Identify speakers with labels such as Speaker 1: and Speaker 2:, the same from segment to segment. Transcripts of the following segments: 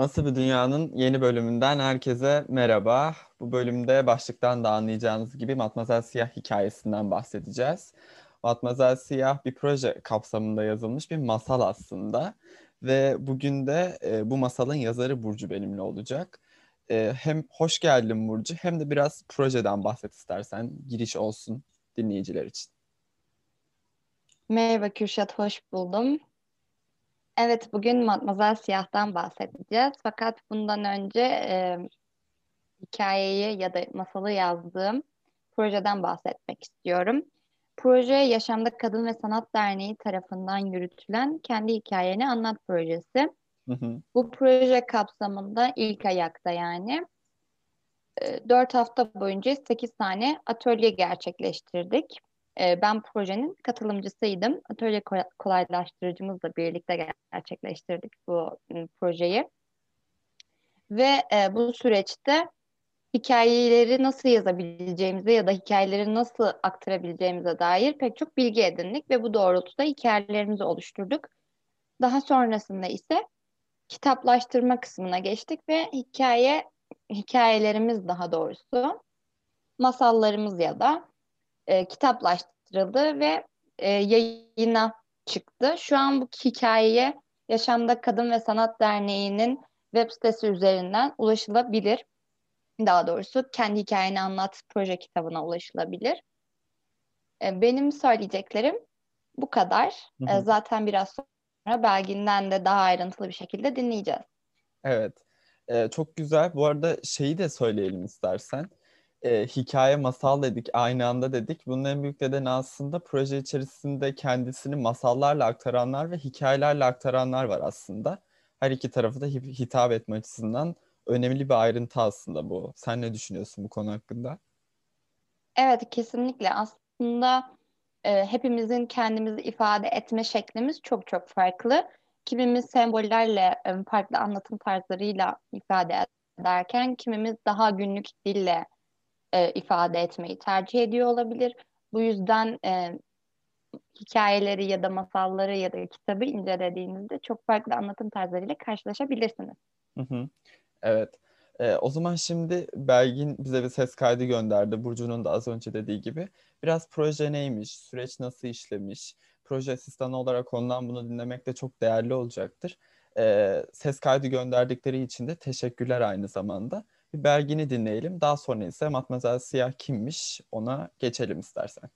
Speaker 1: Nasıl bir Dünya'nın yeni bölümünden herkese merhaba. Bu bölümde başlıktan da anlayacağınız gibi Matmazel Siyah hikayesinden bahsedeceğiz. Matmazel Siyah bir proje kapsamında yazılmış bir masal aslında. Ve bugün de e, bu masalın yazarı Burcu benimle olacak. E, hem hoş geldin Burcu hem de biraz projeden bahset istersen. Giriş olsun dinleyiciler için.
Speaker 2: Merhaba Kürşat, hoş buldum. Evet, bugün Matmazel Siyah'tan bahsedeceğiz. Fakat bundan önce e, hikayeyi ya da masalı yazdığım projeden bahsetmek istiyorum. Proje Yaşamda Kadın ve Sanat Derneği tarafından yürütülen Kendi Hikayeni Anlat projesi. Hı hı. Bu proje kapsamında ilk ayakta yani e, 4 hafta boyunca 8 tane atölye gerçekleştirdik. Ee, ben projenin katılımcısıydım. Atölye kolaylaştırıcımızla birlikte gerçekleştirdik bu ıı, projeyi. Ve e, bu süreçte hikayeleri nasıl yazabileceğimize ya da hikayeleri nasıl aktarabileceğimize dair pek çok bilgi edindik ve bu doğrultuda hikayelerimizi oluşturduk. Daha sonrasında ise kitaplaştırma kısmına geçtik ve hikaye hikayelerimiz daha doğrusu masallarımız ya da e, kitaplaştırıldı ve e, yayına çıktı. Şu an bu hikayeye Yaşamda Kadın ve Sanat Derneği'nin web sitesi üzerinden ulaşılabilir. Daha doğrusu kendi hikayeni anlat proje kitabına ulaşılabilir. E, benim söyleyeceklerim bu kadar. Hı hı. E, zaten biraz sonra Belgin'den de daha ayrıntılı bir şekilde dinleyeceğiz.
Speaker 1: Evet. Ee, çok güzel. Bu arada şeyi de söyleyelim istersen e, hikaye masal dedik aynı anda dedik. Bunun en büyük nedeni aslında proje içerisinde kendisini masallarla aktaranlar ve hikayelerle aktaranlar var aslında. Her iki tarafı da hitap etme açısından önemli bir ayrıntı aslında bu. Sen ne düşünüyorsun bu konu hakkında?
Speaker 2: Evet kesinlikle aslında e, hepimizin kendimizi ifade etme şeklimiz çok çok farklı. Kimimiz sembollerle, e, farklı anlatım tarzlarıyla ifade ederken kimimiz daha günlük dille e, ifade etmeyi tercih ediyor olabilir. Bu yüzden e, hikayeleri ya da masalları ya da kitabı incelediğinizde çok farklı anlatım tarzlarıyla karşılaşabilirsiniz.
Speaker 1: Hı hı. Evet. Ee, o zaman şimdi Belgin bize bir ses kaydı gönderdi. Burcu'nun da az önce dediği gibi. Biraz proje neymiş, süreç nasıl işlemiş, proje asistanı olarak ondan bunu dinlemek de çok değerli olacaktır. Ee, ses kaydı gönderdikleri için de teşekkürler aynı zamanda. Bir Belgin'i dinleyelim. Daha sonra ise Matmazel Siyah kimmiş ona geçelim istersen.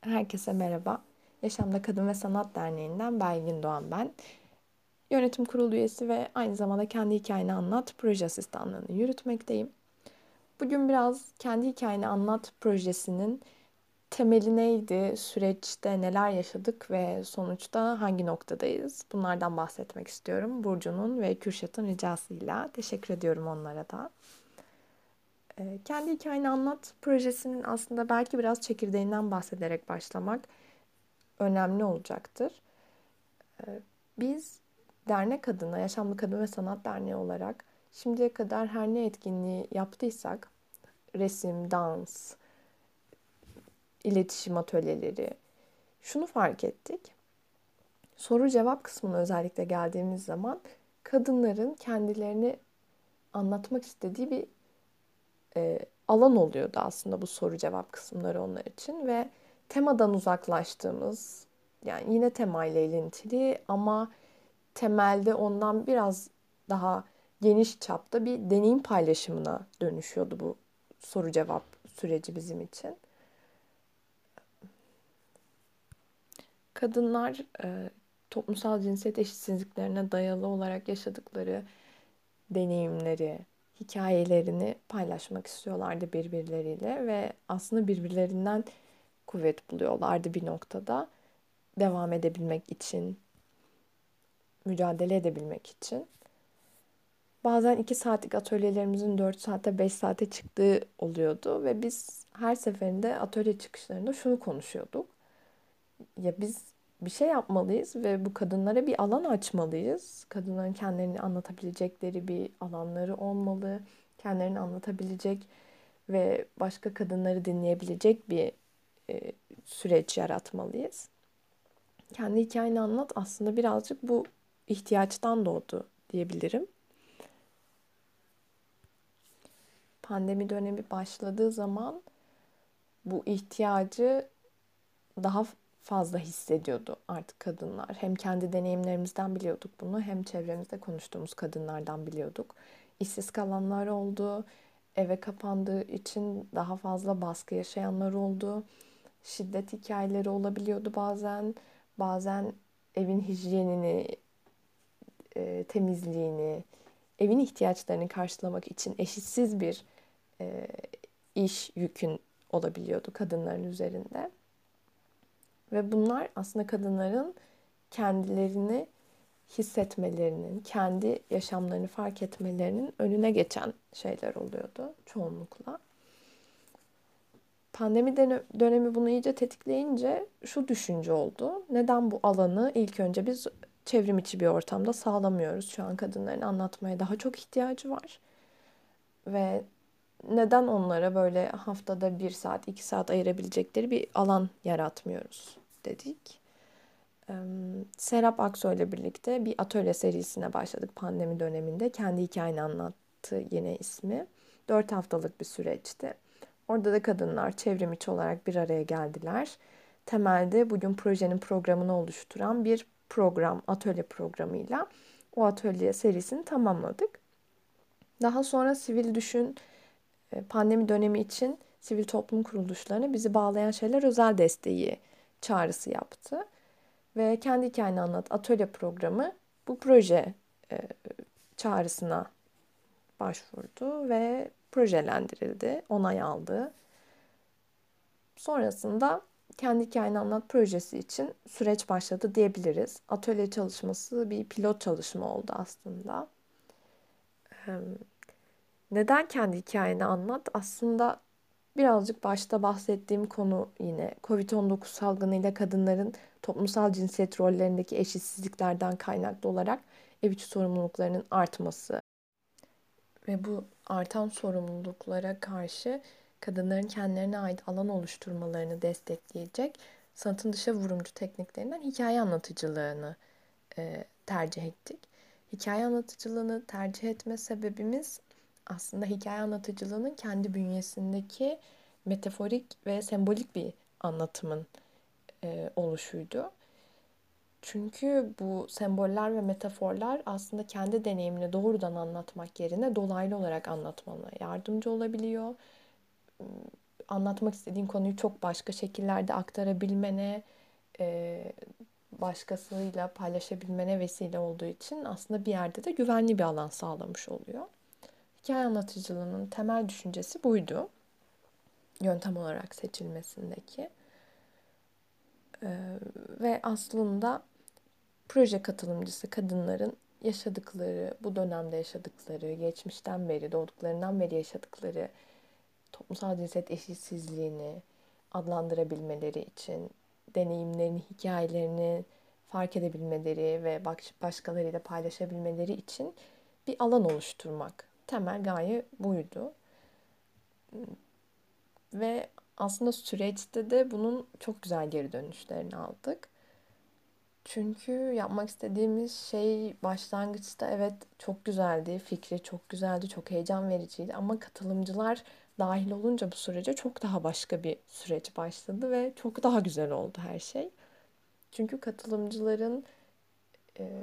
Speaker 3: Herkese merhaba. Yaşamda Kadın ve Sanat Derneği'nden Belgin Doğan ben. Yönetim kurulu üyesi ve aynı zamanda kendi hikayeni anlat proje asistanlığını yürütmekteyim. Bugün biraz kendi hikayeni anlat projesinin temeli neydi, süreçte neler yaşadık ve sonuçta hangi noktadayız? Bunlardan bahsetmek istiyorum. Burcu'nun ve Kürşat'ın ricasıyla. Teşekkür ediyorum onlara da. Ee, kendi hikayeni anlat projesinin aslında belki biraz çekirdeğinden bahsederek başlamak önemli olacaktır. Ee, biz dernek adına Yaşamlı Kadın ve Sanat Derneği olarak şimdiye kadar her ne etkinliği yaptıysak resim, dans, iletişim atölyeleri şunu fark ettik. Soru cevap kısmına özellikle geldiğimiz zaman kadınların kendilerini anlatmak istediği bir e, alan oluyordu aslında bu soru cevap kısımları onlar için ve temadan uzaklaştığımız yani yine temayla ilintili ama temelde ondan biraz daha geniş çapta bir deneyim paylaşımına dönüşüyordu bu soru cevap süreci bizim için. Kadınlar e, toplumsal cinsiyet eşitsizliklerine dayalı olarak yaşadıkları deneyimleri, hikayelerini paylaşmak istiyorlardı birbirleriyle ve aslında birbirlerinden kuvvet buluyorlardı bir noktada devam edebilmek için, mücadele edebilmek için. Bazen 2 saatlik atölyelerimizin 4 saate 5 saate çıktığı oluyordu ve biz her seferinde atölye çıkışlarında şunu konuşuyorduk. Ya biz bir şey yapmalıyız ve bu kadınlara bir alan açmalıyız. Kadınların kendilerini anlatabilecekleri bir alanları olmalı. kendilerini anlatabilecek ve başka kadınları dinleyebilecek bir e, süreç yaratmalıyız. Kendi hikayeni anlat aslında birazcık bu ihtiyaçtan doğdu diyebilirim. Pandemi dönemi başladığı zaman bu ihtiyacı daha fazla hissediyordu artık kadınlar. Hem kendi deneyimlerimizden biliyorduk bunu hem çevremizde konuştuğumuz kadınlardan biliyorduk. İşsiz kalanlar oldu, eve kapandığı için daha fazla baskı yaşayanlar oldu. Şiddet hikayeleri olabiliyordu bazen. Bazen evin hijyenini, e, temizliğini, evin ihtiyaçlarını karşılamak için eşitsiz bir e, iş yükün olabiliyordu kadınların üzerinde. Ve bunlar aslında kadınların kendilerini hissetmelerinin, kendi yaşamlarını fark etmelerinin önüne geçen şeyler oluyordu çoğunlukla. Pandemi dönemi bunu iyice tetikleyince şu düşünce oldu. Neden bu alanı ilk önce biz çevrim içi bir ortamda sağlamıyoruz? Şu an kadınların anlatmaya daha çok ihtiyacı var. Ve neden onlara böyle haftada bir saat, iki saat ayırabilecekleri bir alan yaratmıyoruz dedik. Serap Aksoy ile birlikte bir atölye serisine başladık pandemi döneminde. Kendi hikayeni anlattı yine ismi. Dört haftalık bir süreçti. Orada da kadınlar çevrim olarak bir araya geldiler. Temelde bugün projenin programını oluşturan bir program, atölye programıyla o atölye serisini tamamladık. Daha sonra Sivil Düşün pandemi dönemi için sivil toplum kuruluşlarına bizi bağlayan şeyler özel desteği çağrısı yaptı. Ve kendi hikayeni anlat atölye programı bu proje e, çağrısına başvurdu ve projelendirildi, onay aldı. Sonrasında kendi hikayeni anlat projesi için süreç başladı diyebiliriz. Atölye çalışması bir pilot çalışma oldu aslında. Neden kendi hikayeni anlat? Aslında birazcık başta bahsettiğim konu yine COVID-19 salgınıyla kadınların toplumsal cinsiyet rollerindeki eşitsizliklerden kaynaklı olarak ev içi sorumluluklarının artması ve bu artan sorumluluklara karşı kadınların kendilerine ait alan oluşturmalarını destekleyecek sanatın dışa vurumcu tekniklerinden hikaye anlatıcılığını e, tercih ettik. Hikaye anlatıcılığını tercih etme sebebimiz aslında hikaye anlatıcılığının kendi bünyesindeki metaforik ve sembolik bir anlatımın e, oluşuydu. Çünkü bu semboller ve metaforlar aslında kendi deneyimini doğrudan anlatmak yerine dolaylı olarak anlatmana yardımcı olabiliyor. Anlatmak istediğin konuyu çok başka şekillerde aktarabilmene, e, başkasıyla paylaşabilmene vesile olduğu için aslında bir yerde de güvenli bir alan sağlamış oluyor. Hikaye anlatıcılığının temel düşüncesi buydu. Yöntem olarak seçilmesindeki. Ee, ve aslında proje katılımcısı kadınların yaşadıkları, bu dönemde yaşadıkları, geçmişten beri, doğduklarından beri yaşadıkları toplumsal cinsiyet eşitsizliğini adlandırabilmeleri için, deneyimlerini, hikayelerini fark edebilmeleri ve başkalarıyla paylaşabilmeleri için bir alan oluşturmak temel gaye buydu. Ve aslında süreçte de bunun çok güzel geri dönüşlerini aldık. Çünkü yapmak istediğimiz şey başlangıçta evet çok güzeldi, fikri çok güzeldi, çok heyecan vericiydi ama katılımcılar dahil olunca bu sürece çok daha başka bir süreç başladı ve çok daha güzel oldu her şey. Çünkü katılımcıların e,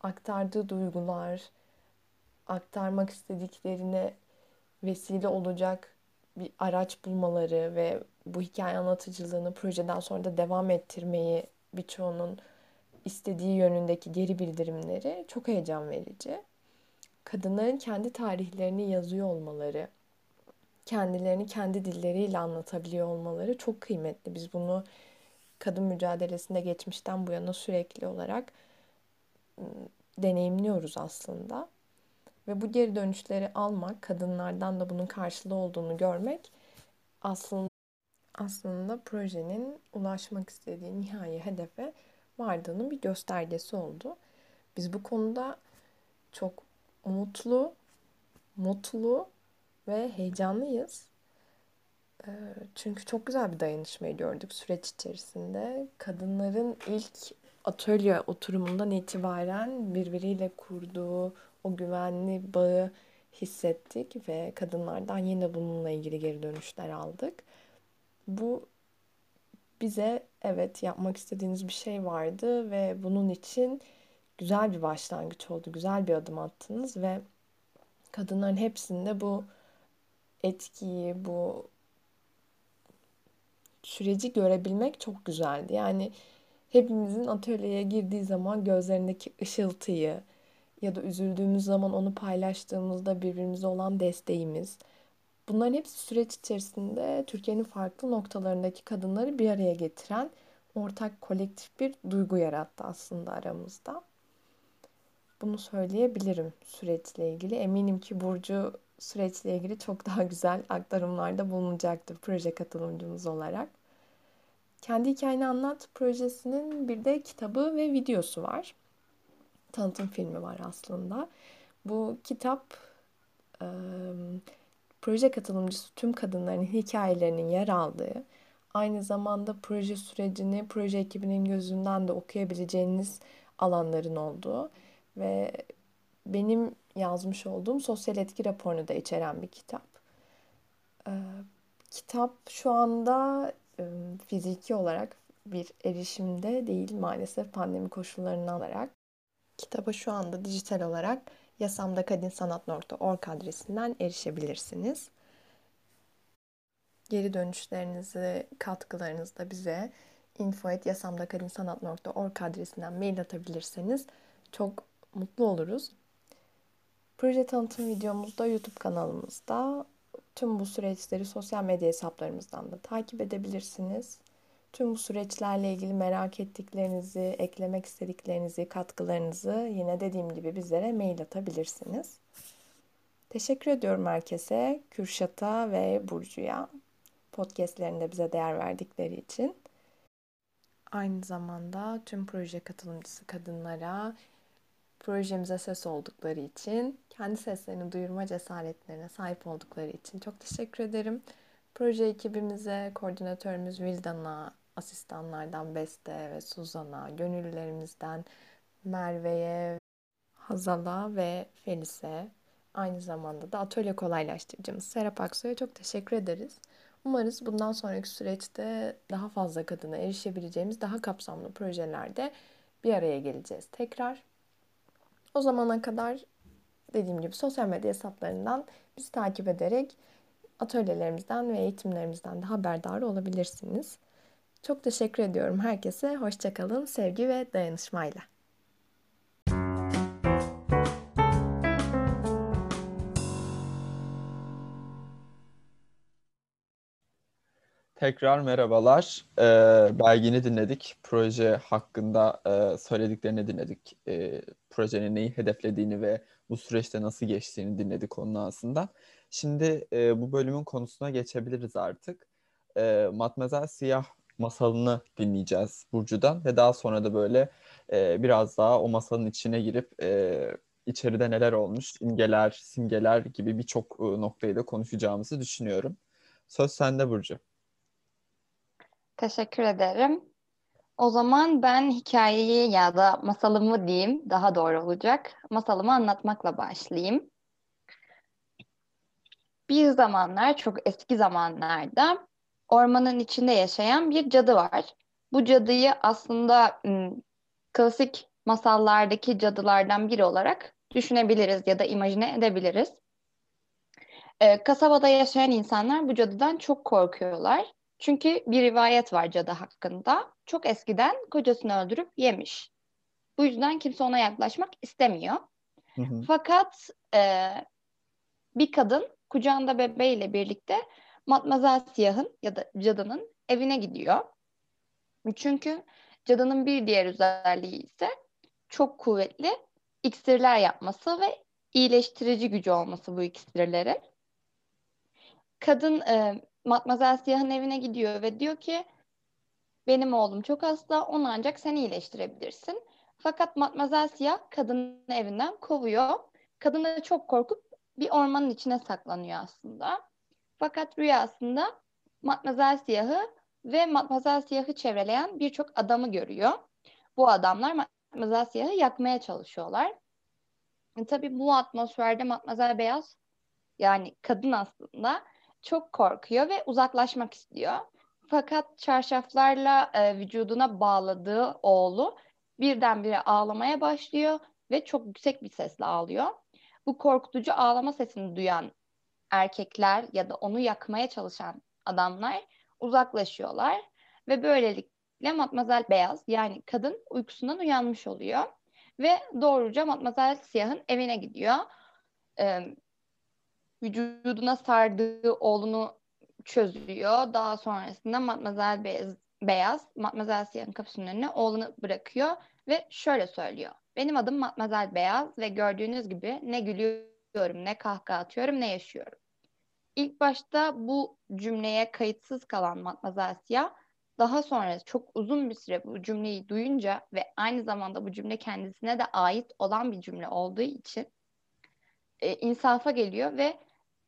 Speaker 3: aktardığı duygular, aktarmak istediklerine vesile olacak bir araç bulmaları ve bu hikaye anlatıcılığını projeden sonra da devam ettirmeyi birçoğunun istediği yönündeki geri bildirimleri çok heyecan verici. Kadınların kendi tarihlerini yazıyor olmaları, kendilerini kendi dilleriyle anlatabiliyor olmaları çok kıymetli. Biz bunu kadın mücadelesinde geçmişten bu yana sürekli olarak ıı, deneyimliyoruz aslında. Ve bu geri dönüşleri almak, kadınlardan da bunun karşılığı olduğunu görmek aslında aslında projenin ulaşmak istediği nihai hedefe vardığının bir göstergesi oldu. Biz bu konuda çok umutlu mutlu ve heyecanlıyız. Ee, çünkü çok güzel bir dayanışmayı gördük süreç içerisinde. Kadınların ilk atölye oturumundan itibaren birbiriyle kurduğu o güvenli bağı hissettik ve kadınlardan yine bununla ilgili geri dönüşler aldık. Bu bize evet yapmak istediğiniz bir şey vardı ve bunun için güzel bir başlangıç oldu. Güzel bir adım attınız ve kadınların hepsinde bu etkiyi, bu süreci görebilmek çok güzeldi. Yani hepimizin atölyeye girdiği zaman gözlerindeki ışıltıyı ya da üzüldüğümüz zaman onu paylaştığımızda birbirimize olan desteğimiz. Bunların hepsi süreç içerisinde Türkiye'nin farklı noktalarındaki kadınları bir araya getiren ortak kolektif bir duygu yarattı aslında aramızda. Bunu söyleyebilirim süreçle ilgili. Eminim ki Burcu süreçle ilgili çok daha güzel aktarımlarda bulunacaktır proje katılımcımız olarak. Kendi Hikayeni Anlat projesinin bir de kitabı ve videosu var. Tanıtım filmi var aslında. Bu kitap e, proje katılımcısı tüm kadınların hikayelerinin yer aldığı, aynı zamanda proje sürecini proje ekibinin gözünden de okuyabileceğiniz alanların olduğu ve benim yazmış olduğum sosyal etki raporunu da içeren bir kitap. Ee, kitap şu anda e, fiziki olarak bir erişimde değil maalesef pandemi koşullarını alarak. Kitaba şu anda dijital olarak yasamdakadinsanat.org adresinden erişebilirsiniz. Geri dönüşlerinizi, katkılarınızı da bize info.yasamdakadinsanat.org adresinden mail atabilirseniz çok mutlu oluruz. Proje tanıtım videomuzda YouTube kanalımızda. Tüm bu süreçleri sosyal medya hesaplarımızdan da takip edebilirsiniz. Tüm bu süreçlerle ilgili merak ettiklerinizi, eklemek istediklerinizi, katkılarınızı yine dediğim gibi bizlere mail atabilirsiniz. Teşekkür ediyorum herkese, Kürşat'a ve Burcu'ya podcastlerinde bize değer verdikleri için. Aynı zamanda tüm proje katılımcısı kadınlara projemize ses oldukları için, kendi seslerini duyurma cesaretlerine sahip oldukları için çok teşekkür ederim. Proje ekibimize, koordinatörümüz Vildan'a, asistanlardan Beste ve Suzan'a, gönüllülerimizden Merve'ye, Hazal'a ve Felis'e, aynı zamanda da atölye kolaylaştırıcımız Serap Aksu'ya çok teşekkür ederiz. Umarız bundan sonraki süreçte daha fazla kadına erişebileceğimiz daha kapsamlı projelerde bir araya geleceğiz. Tekrar o zamana kadar dediğim gibi sosyal medya hesaplarından bizi takip ederek atölyelerimizden ve eğitimlerimizden de haberdar olabilirsiniz. Çok teşekkür ediyorum herkese. Hoşçakalın, sevgi ve dayanışmayla.
Speaker 1: Tekrar merhabalar. Ee, Belgin'i dinledik. Proje hakkında e, söylediklerini dinledik. E, projenin neyi hedeflediğini ve bu süreçte nasıl geçtiğini dinledik onun aslında. Şimdi e, bu bölümün konusuna geçebiliriz artık. E, Matmazel Siyah masalını dinleyeceğiz Burcu'dan ve daha sonra da böyle e, biraz daha o masalın içine girip e, içeride neler olmuş, imgeler, simgeler gibi birçok e, noktayı da konuşacağımızı düşünüyorum. Söz sende Burcu.
Speaker 2: Teşekkür ederim. O zaman ben hikayeyi ya da masalımı diyeyim daha doğru olacak. Masalımı anlatmakla başlayayım. Bir zamanlar çok eski zamanlarda ormanın içinde yaşayan bir cadı var. Bu cadıyı aslında klasik masallardaki cadılardan biri olarak düşünebiliriz ya da imajine edebiliriz. Ee, kasabada yaşayan insanlar bu cadıdan çok korkuyorlar. Çünkü bir rivayet var cadı hakkında. Çok eskiden kocasını öldürüp yemiş. Bu yüzden kimse ona yaklaşmak istemiyor. Hı hı. Fakat e, bir kadın kucağında bebeğiyle birlikte Matmazel Siyah'ın ya da cadının evine gidiyor. Çünkü cadının bir diğer özelliği ise çok kuvvetli iksirler yapması ve iyileştirici gücü olması bu iksirlerin. Kadın e, Matmazel Siyah'ın evine gidiyor ve diyor ki benim oğlum çok hasta, onu ancak sen iyileştirebilirsin. Fakat Matmazel Siyah kadını evinden kovuyor. Kadın da çok korkup bir ormanın içine saklanıyor aslında. Fakat rüyasında Matmazel Siyah'ı ve Matmazel Siyah'ı çevreleyen birçok adamı görüyor. Bu adamlar Matmazel Siyah'ı yakmaya çalışıyorlar. E, tabii bu atmosferde Matmazel Beyaz yani kadın aslında çok korkuyor ve uzaklaşmak istiyor. Fakat çarşaflarla e, vücuduna bağladığı oğlu birdenbire ağlamaya başlıyor ve çok yüksek bir sesle ağlıyor. Bu korkutucu ağlama sesini duyan erkekler ya da onu yakmaya çalışan adamlar uzaklaşıyorlar ve böylelikle Matmazel Beyaz yani kadın uykusundan uyanmış oluyor ve doğruca Matmazel Siyah'ın evine gidiyor. Ee, vücuduna sardığı oğlunu çözüyor. Daha sonrasında Matmazel Beyaz, Beyaz Matmazel Siyah'ın kapısının önüne oğlunu bırakıyor ve şöyle söylüyor. Benim adım Matmazel Beyaz ve gördüğünüz gibi ne gülüyorum, ne kahkaha atıyorum, ne yaşıyorum. İlk başta bu cümleye kayıtsız kalan Matmazel Siyah daha sonra çok uzun bir süre bu cümleyi duyunca ve aynı zamanda bu cümle kendisine de ait olan bir cümle olduğu için e, insafa geliyor ve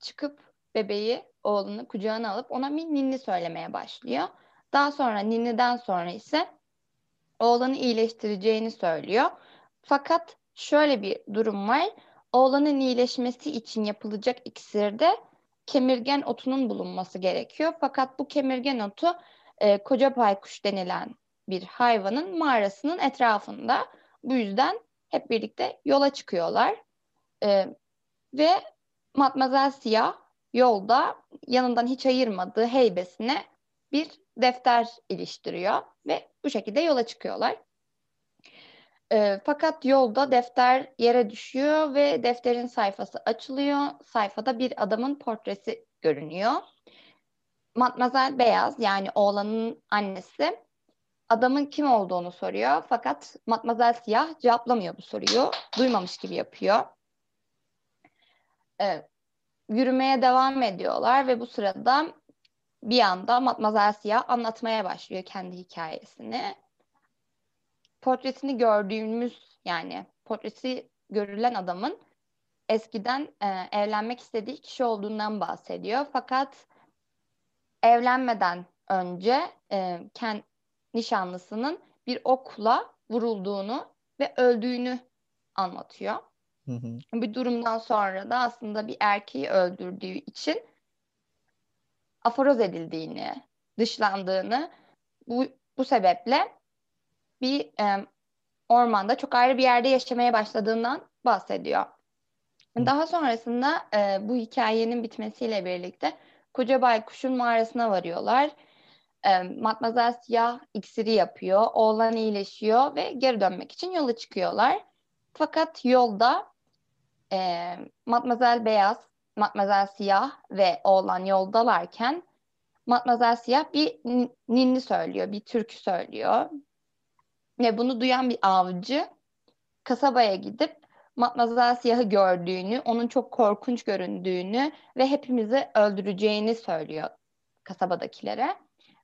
Speaker 2: çıkıp bebeği, oğlunu kucağına alıp ona bir ninni söylemeye başlıyor. Daha sonra ninniden sonra ise oğlanı iyileştireceğini söylüyor. Fakat şöyle bir durum var. Oğlanın iyileşmesi için yapılacak iksirde kemirgen otunun bulunması gerekiyor. Fakat bu kemirgen otu e, koca baykuş denilen bir hayvanın mağarasının etrafında. Bu yüzden hep birlikte yola çıkıyorlar. E, ve Matmazel Siyah yolda yanından hiç ayırmadığı heybesine bir defter iliştiriyor ve bu şekilde yola çıkıyorlar. E, fakat yolda defter yere düşüyor ve defterin sayfası açılıyor. Sayfada bir adamın portresi görünüyor. Matmazel Beyaz yani oğlanın annesi adamın kim olduğunu soruyor. Fakat Matmazel Siyah cevaplamıyor bu soruyu. Duymamış gibi yapıyor. Ee, yürümeye devam ediyorlar ve bu sırada bir anda Matmazel Siyah anlatmaya başlıyor kendi hikayesini portresini gördüğümüz yani portresi görülen adamın eskiden e, evlenmek istediği kişi olduğundan bahsediyor. Fakat evlenmeden önce e, kend, nişanlısının bir okla vurulduğunu ve öldüğünü anlatıyor. Hı hı. Bir durumdan sonra da aslında bir erkeği öldürdüğü için aforoz edildiğini, dışlandığını bu, bu sebeple bir e, ormanda çok ayrı bir yerde yaşamaya başladığından bahsediyor. Daha sonrasında e, bu hikayenin bitmesiyle birlikte Koca Baykuş'un mağarasına varıyorlar. E, Matmazel Siyah iksiri yapıyor, oğlan iyileşiyor ve geri dönmek için yola çıkıyorlar. Fakat yolda e, Matmazel Beyaz, Matmazel Siyah ve oğlan yoldalarken Matmazel Siyah bir ninni söylüyor, bir türkü söylüyor. Ve bunu duyan bir avcı kasabaya gidip Matmazel Siyah'ı gördüğünü, onun çok korkunç göründüğünü ve hepimizi öldüreceğini söylüyor kasabadakilere.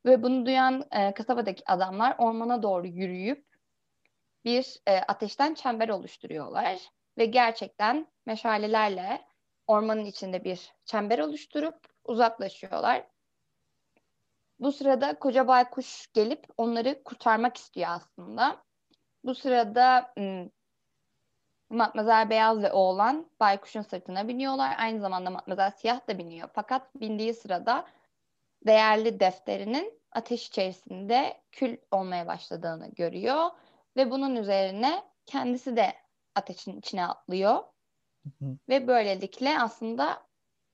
Speaker 2: Ve bunu duyan e, kasabadaki adamlar ormana doğru yürüyüp bir e, ateşten çember oluşturuyorlar. Ve gerçekten meşalelerle ormanın içinde bir çember oluşturup uzaklaşıyorlar. Bu sırada koca baykuş gelip onları kurtarmak istiyor aslında. Bu sırada Matmazel Beyaz ve oğlan baykuşun sırtına biniyorlar. Aynı zamanda Matmazel Siyah da biniyor. Fakat bindiği sırada değerli defterinin ateş içerisinde kül olmaya başladığını görüyor. Ve bunun üzerine kendisi de ateşin içine atlıyor. Hı hı. Ve böylelikle aslında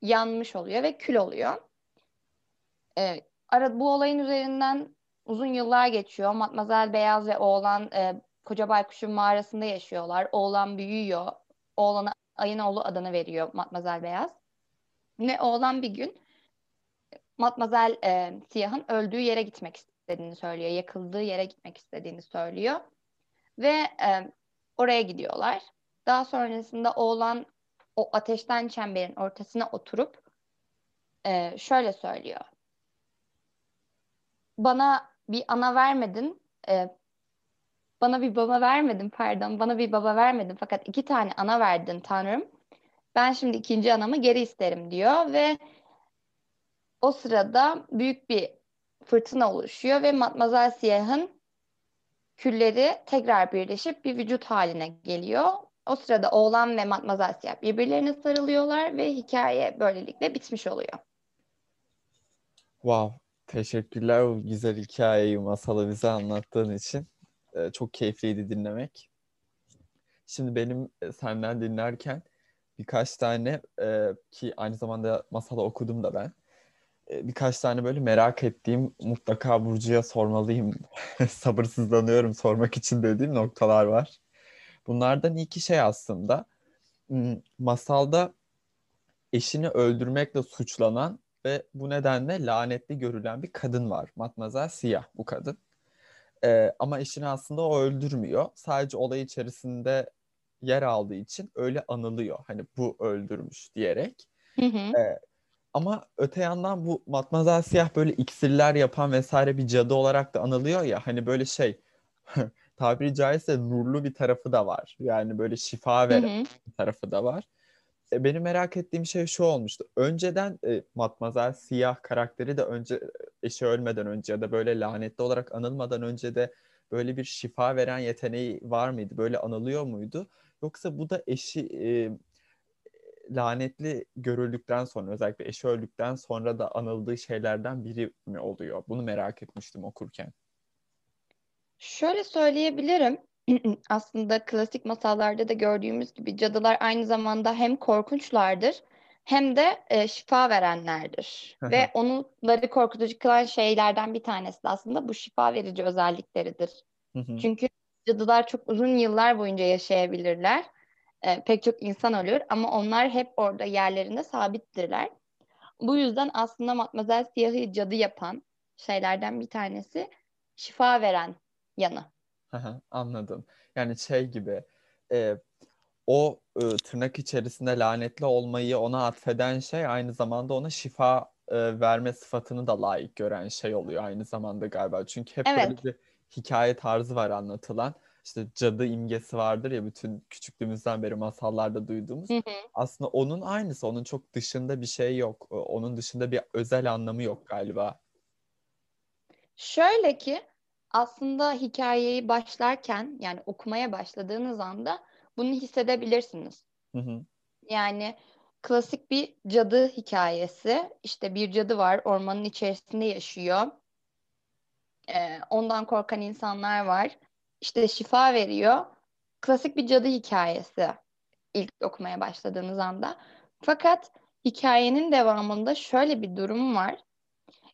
Speaker 2: yanmış oluyor ve kül oluyor. Ee, ara, bu olayın üzerinden uzun yıllar geçiyor. Matmazel Beyaz ve oğlan e, Koca Baykuş'un mağarasında yaşıyorlar. Oğlan büyüyor. Oğlana ayın oğlu adını veriyor Matmazel Beyaz. Ve oğlan bir gün Matmazel e, Siyah'ın öldüğü yere gitmek istediğini söylüyor. Yakıldığı yere gitmek istediğini söylüyor. Ve e, oraya gidiyorlar. Daha sonrasında oğlan o ateşten çemberin ortasına oturup e, şöyle söylüyor bana bir ana vermedin. E, bana bir baba vermedin pardon. Bana bir baba vermedin fakat iki tane ana verdin Tanrım. ben şimdi ikinci anamı geri isterim diyor ve o sırada büyük bir fırtına oluşuyor ve Matmazel Siyah'ın külleri tekrar birleşip bir vücut haline geliyor. O sırada oğlan ve Matmazel Siyah birbirlerine sarılıyorlar ve hikaye böylelikle bitmiş oluyor.
Speaker 1: Wow, teşekkürler bu güzel hikayeyi, masalı bize anlattığın için. Ee, çok keyifliydi dinlemek. Şimdi benim e, senden dinlerken birkaç tane e, ki aynı zamanda masalı okudum da ben. E, birkaç tane böyle merak ettiğim mutlaka Burcu'ya sormalıyım. Sabırsızlanıyorum sormak için dediğim noktalar var. Bunlardan iki şey aslında. Hmm, masalda eşini öldürmekle suçlanan ve bu nedenle lanetli görülen bir kadın var. Matmazel Siyah bu kadın. Ee, ama eşini aslında o öldürmüyor. Sadece olay içerisinde yer aldığı için öyle anılıyor. Hani bu öldürmüş diyerek.
Speaker 2: Hı hı.
Speaker 1: Ee, ama öte yandan bu Matmazel Siyah böyle iksirler yapan vesaire bir cadı olarak da anılıyor ya. Hani böyle şey tabiri caizse nurlu bir tarafı da var. Yani böyle şifa veren
Speaker 2: Hı hı.
Speaker 1: bir tarafı da var. E, benim merak ettiğim şey şu olmuştu. Önceden e, Matmazel Siyah karakteri de önce e, eşi ölmeden önce ya da böyle lanetli olarak anılmadan önce de böyle bir şifa veren yeteneği var mıydı? Böyle anılıyor muydu? Yoksa bu da eşi e, lanetli görüldükten sonra özellikle eşi öldükten sonra da anıldığı şeylerden biri mi oluyor? Bunu merak etmiştim okurken.
Speaker 2: Şöyle söyleyebilirim. Aslında klasik masallarda da gördüğümüz gibi cadılar aynı zamanda hem korkunçlardır hem de e, şifa verenlerdir. Ve onları korkutucu kılan şeylerden bir tanesi de aslında bu şifa verici özellikleridir. Çünkü cadılar çok uzun yıllar boyunca yaşayabilirler. E, pek çok insan ölür ama onlar hep orada yerlerinde sabittirler. Bu yüzden aslında Matmazel Siyah'ı cadı yapan şeylerden bir tanesi şifa veren yanı.
Speaker 1: Anladım. Yani şey gibi e, o e, tırnak içerisinde lanetli olmayı ona atfeden şey aynı zamanda ona şifa e, verme sıfatını da layık gören şey oluyor aynı zamanda galiba. Çünkü hep böyle
Speaker 2: Evet.
Speaker 1: bir hikaye tarzı var anlatılan. İşte cadı imgesi vardır ya bütün küçüklüğümüzden beri masallarda duyduğumuz.
Speaker 2: Hı hı.
Speaker 1: Aslında onun aynısı. Onun çok dışında bir şey yok. Onun dışında bir özel anlamı yok galiba.
Speaker 2: Şöyle ki aslında hikayeyi başlarken yani okumaya başladığınız anda bunu hissedebilirsiniz.
Speaker 1: Hı hı.
Speaker 2: Yani klasik bir cadı hikayesi. İşte bir cadı var, ormanın içerisinde yaşıyor. Ee, ondan korkan insanlar var. İşte şifa veriyor. Klasik bir cadı hikayesi ilk okumaya başladığınız anda. Fakat hikayenin devamında şöyle bir durum var.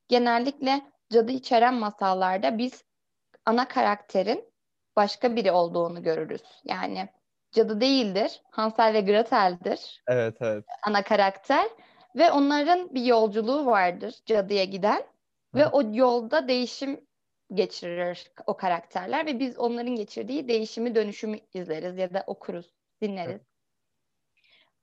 Speaker 2: Genellikle cadı içeren masallarda biz ana karakterin başka biri olduğunu görürüz. Yani cadı değildir, Hansel ve Gretel'dir
Speaker 1: Evet evet.
Speaker 2: ana karakter ve onların bir yolculuğu vardır cadıya giden ve
Speaker 1: Hı.
Speaker 2: o yolda değişim geçirir o karakterler ve biz onların geçirdiği değişimi dönüşümü izleriz ya da okuruz, dinleriz.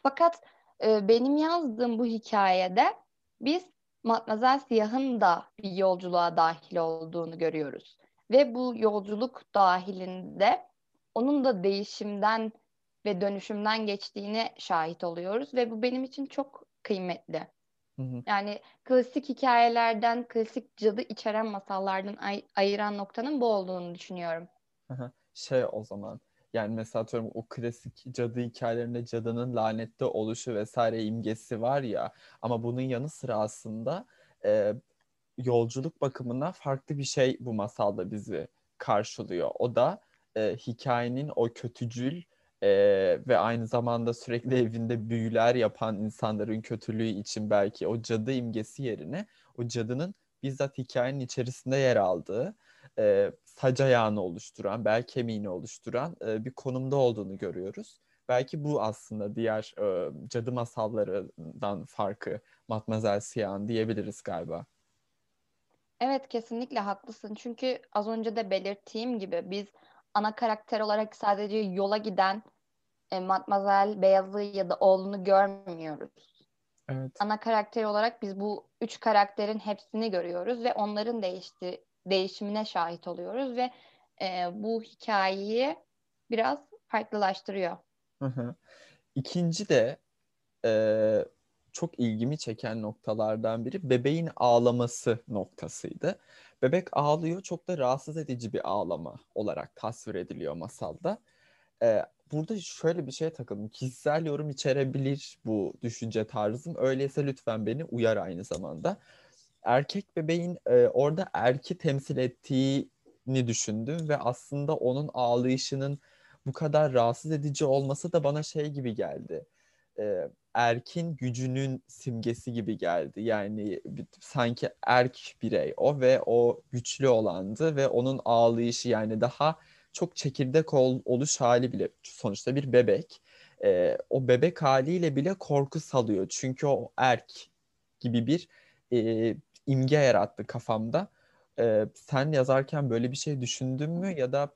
Speaker 2: Fakat e, benim yazdığım bu hikayede biz Matmazel Siyah'ın da bir yolculuğa dahil olduğunu görüyoruz. Ve bu yolculuk dahilinde onun da değişimden ve dönüşümden geçtiğine şahit oluyoruz ve bu benim için çok kıymetli.
Speaker 1: Hı hı.
Speaker 2: Yani klasik hikayelerden, klasik cadı içeren masallardan ay- ayıran noktanın bu olduğunu düşünüyorum.
Speaker 1: Şey o zaman yani mesela atıyorum o klasik cadı hikayelerinde cadının lanetli oluşu vesaire imgesi var ya ama bunun yanı sıra aslında e, yolculuk bakımından farklı bir şey bu masalda bizi karşılıyor. O da e, hikayenin o kötücül e, ve aynı zamanda sürekli evinde büyüler yapan insanların kötülüğü için belki o cadı imgesi yerine o cadının bizzat hikayenin içerisinde yer aldığı e, sac ayağını oluşturan, bel kemiğini oluşturan e, bir konumda olduğunu görüyoruz. Belki bu aslında diğer e, cadı masallarından farkı Matmazel Siyah'ın diyebiliriz galiba.
Speaker 2: Evet kesinlikle haklısın. Çünkü az önce de belirttiğim gibi biz ana karakter olarak sadece yola giden e, Matmazel Beyazı ya da oğlunu görmüyoruz.
Speaker 1: Evet.
Speaker 2: Ana karakter olarak biz bu üç karakterin hepsini görüyoruz ve onların değişti, değişimine şahit oluyoruz ve e, bu hikayeyi biraz farklılaştırıyor.
Speaker 1: Hı hı. İkinci de e, çok ilgimi çeken noktalardan biri bebeğin ağlaması noktasıydı. Bebek ağlıyor çok da rahatsız edici bir ağlama olarak tasvir ediliyor masalda. E, burada şöyle bir şeye takıldım. Kişisel yorum içerebilir bu düşünce tarzım. Öyleyse lütfen beni uyar aynı zamanda. Erkek bebeğin e, orada erki temsil ettiğini düşündüm ve aslında onun ağlayışının bu kadar rahatsız edici olması da bana şey gibi geldi. E, erkin gücünün simgesi gibi geldi. Yani sanki erk birey o ve o güçlü olandı ve onun ağlayışı yani daha çok çekirdek ol, oluş hali bile sonuçta bir bebek. E, o bebek haliyle bile korku salıyor. Çünkü o erk gibi bir e, imge yarattı kafamda. E, sen yazarken böyle bir şey düşündün mü ya da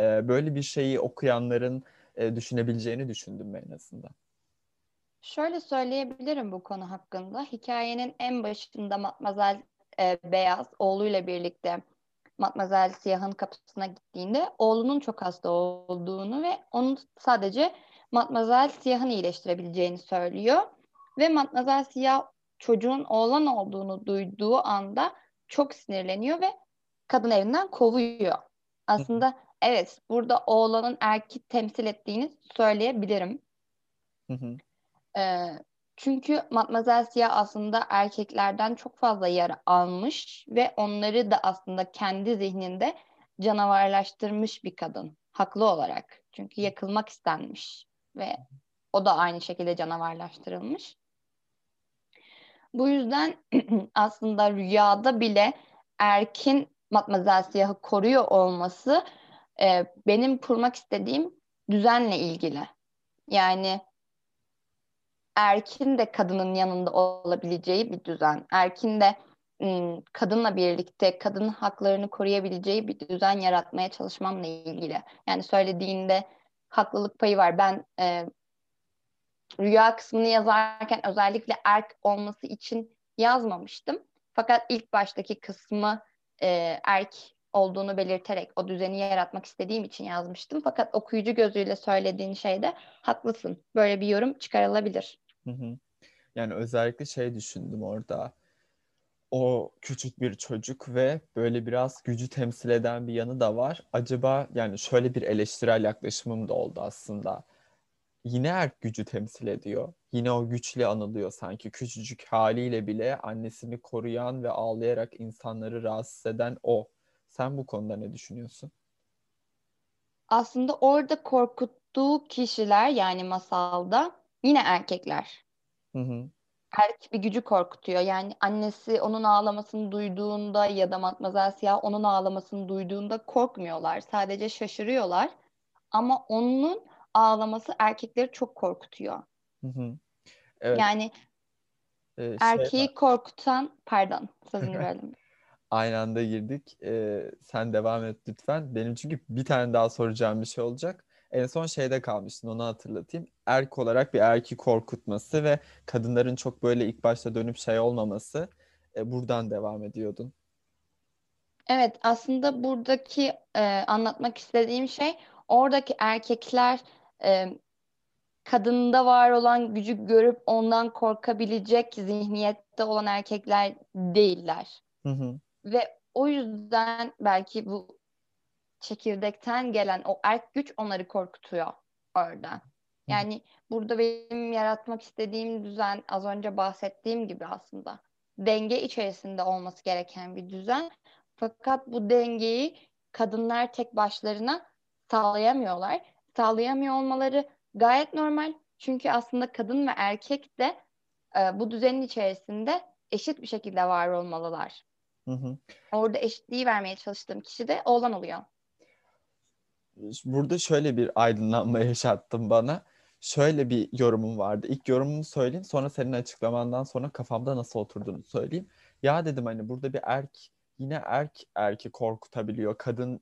Speaker 1: e, böyle bir şeyi okuyanların e, düşünebileceğini düşündün mü en azından?
Speaker 2: Şöyle söyleyebilirim bu konu hakkında. Hikayenin en başında Matmazel e, Beyaz oğluyla birlikte Matmazel Siyah'ın kapısına gittiğinde oğlunun çok hasta olduğunu ve onun sadece Matmazel Siyah'ın iyileştirebileceğini söylüyor. Ve Matmazel Siyah çocuğun oğlan olduğunu duyduğu anda çok sinirleniyor ve kadın evinden kovuyor. Aslında evet burada oğlanın erki temsil ettiğini söyleyebilirim. Hı hı. Ee, çünkü Matmazel Siyah aslında erkeklerden çok fazla yara almış ve onları da aslında kendi zihninde canavarlaştırmış bir kadın. Haklı olarak. Çünkü yakılmak istenmiş ve o da aynı şekilde canavarlaştırılmış. Bu yüzden aslında rüyada bile Erkin Matmazel Siyah'ı koruyor olması e, benim kurmak istediğim düzenle ilgili. Yani erkin de kadının yanında olabileceği bir düzen. Erkin de kadınla birlikte kadın haklarını koruyabileceği bir düzen yaratmaya çalışmamla ilgili. Yani söylediğinde haklılık payı var. Ben e, rüya kısmını yazarken özellikle erk olması için yazmamıştım. Fakat ilk baştaki kısmı e, erk olduğunu belirterek o düzeni yaratmak istediğim için yazmıştım. Fakat okuyucu gözüyle söylediğin şeyde haklısın. Böyle bir yorum çıkarılabilir.
Speaker 1: Hı hı. Yani özellikle şey düşündüm orada. O küçük bir çocuk ve böyle biraz gücü temsil eden bir yanı da var. Acaba yani şöyle bir eleştirel yaklaşımım da oldu aslında. Yine erk gücü temsil ediyor. Yine o güçlü anılıyor sanki. Küçücük haliyle bile annesini koruyan ve ağlayarak insanları rahatsız eden o. Sen bu konuda ne düşünüyorsun?
Speaker 2: Aslında orada korkuttuğu kişiler yani masalda Yine erkekler. Hı hı. Erkek bir gücü korkutuyor. Yani annesi onun ağlamasını duyduğunda ya da Matmazel Siyah onun ağlamasını duyduğunda korkmuyorlar. Sadece şaşırıyorlar. Ama onun ağlaması erkekleri çok korkutuyor. Hı hı. Evet. Yani ee, şey erkeği var. korkutan, pardon sözünü böldüm.
Speaker 1: Aynı anda girdik. Ee, sen devam et lütfen. Benim çünkü bir tane daha soracağım bir şey olacak. En son şeyde kalmıştın onu hatırlatayım. Erk olarak bir erki korkutması ve kadınların çok böyle ilk başta dönüp şey olmaması. E, buradan devam ediyordun.
Speaker 2: Evet aslında buradaki e, anlatmak istediğim şey oradaki erkekler e, kadında var olan gücü görüp ondan korkabilecek zihniyette olan erkekler değiller. Hı hı. Ve o yüzden belki bu çekirdekten gelen o erk güç onları korkutuyor orada. Yani burada benim yaratmak istediğim düzen az önce bahsettiğim gibi aslında denge içerisinde olması gereken bir düzen. Fakat bu dengeyi kadınlar tek başlarına sağlayamıyorlar. Sağlayamıyor olmaları gayet normal. Çünkü aslında kadın ve erkek de e, bu düzenin içerisinde eşit bir şekilde var olmalılar. Hı hı. Orada eşitliği vermeye çalıştığım kişi de oğlan oluyor
Speaker 1: burada şöyle bir aydınlanma yaşattın bana. Şöyle bir yorumum vardı. İlk yorumumu söyleyeyim sonra senin açıklamandan sonra kafamda nasıl oturduğunu söyleyeyim. Ya dedim hani burada bir erk yine erk erki korkutabiliyor. Kadın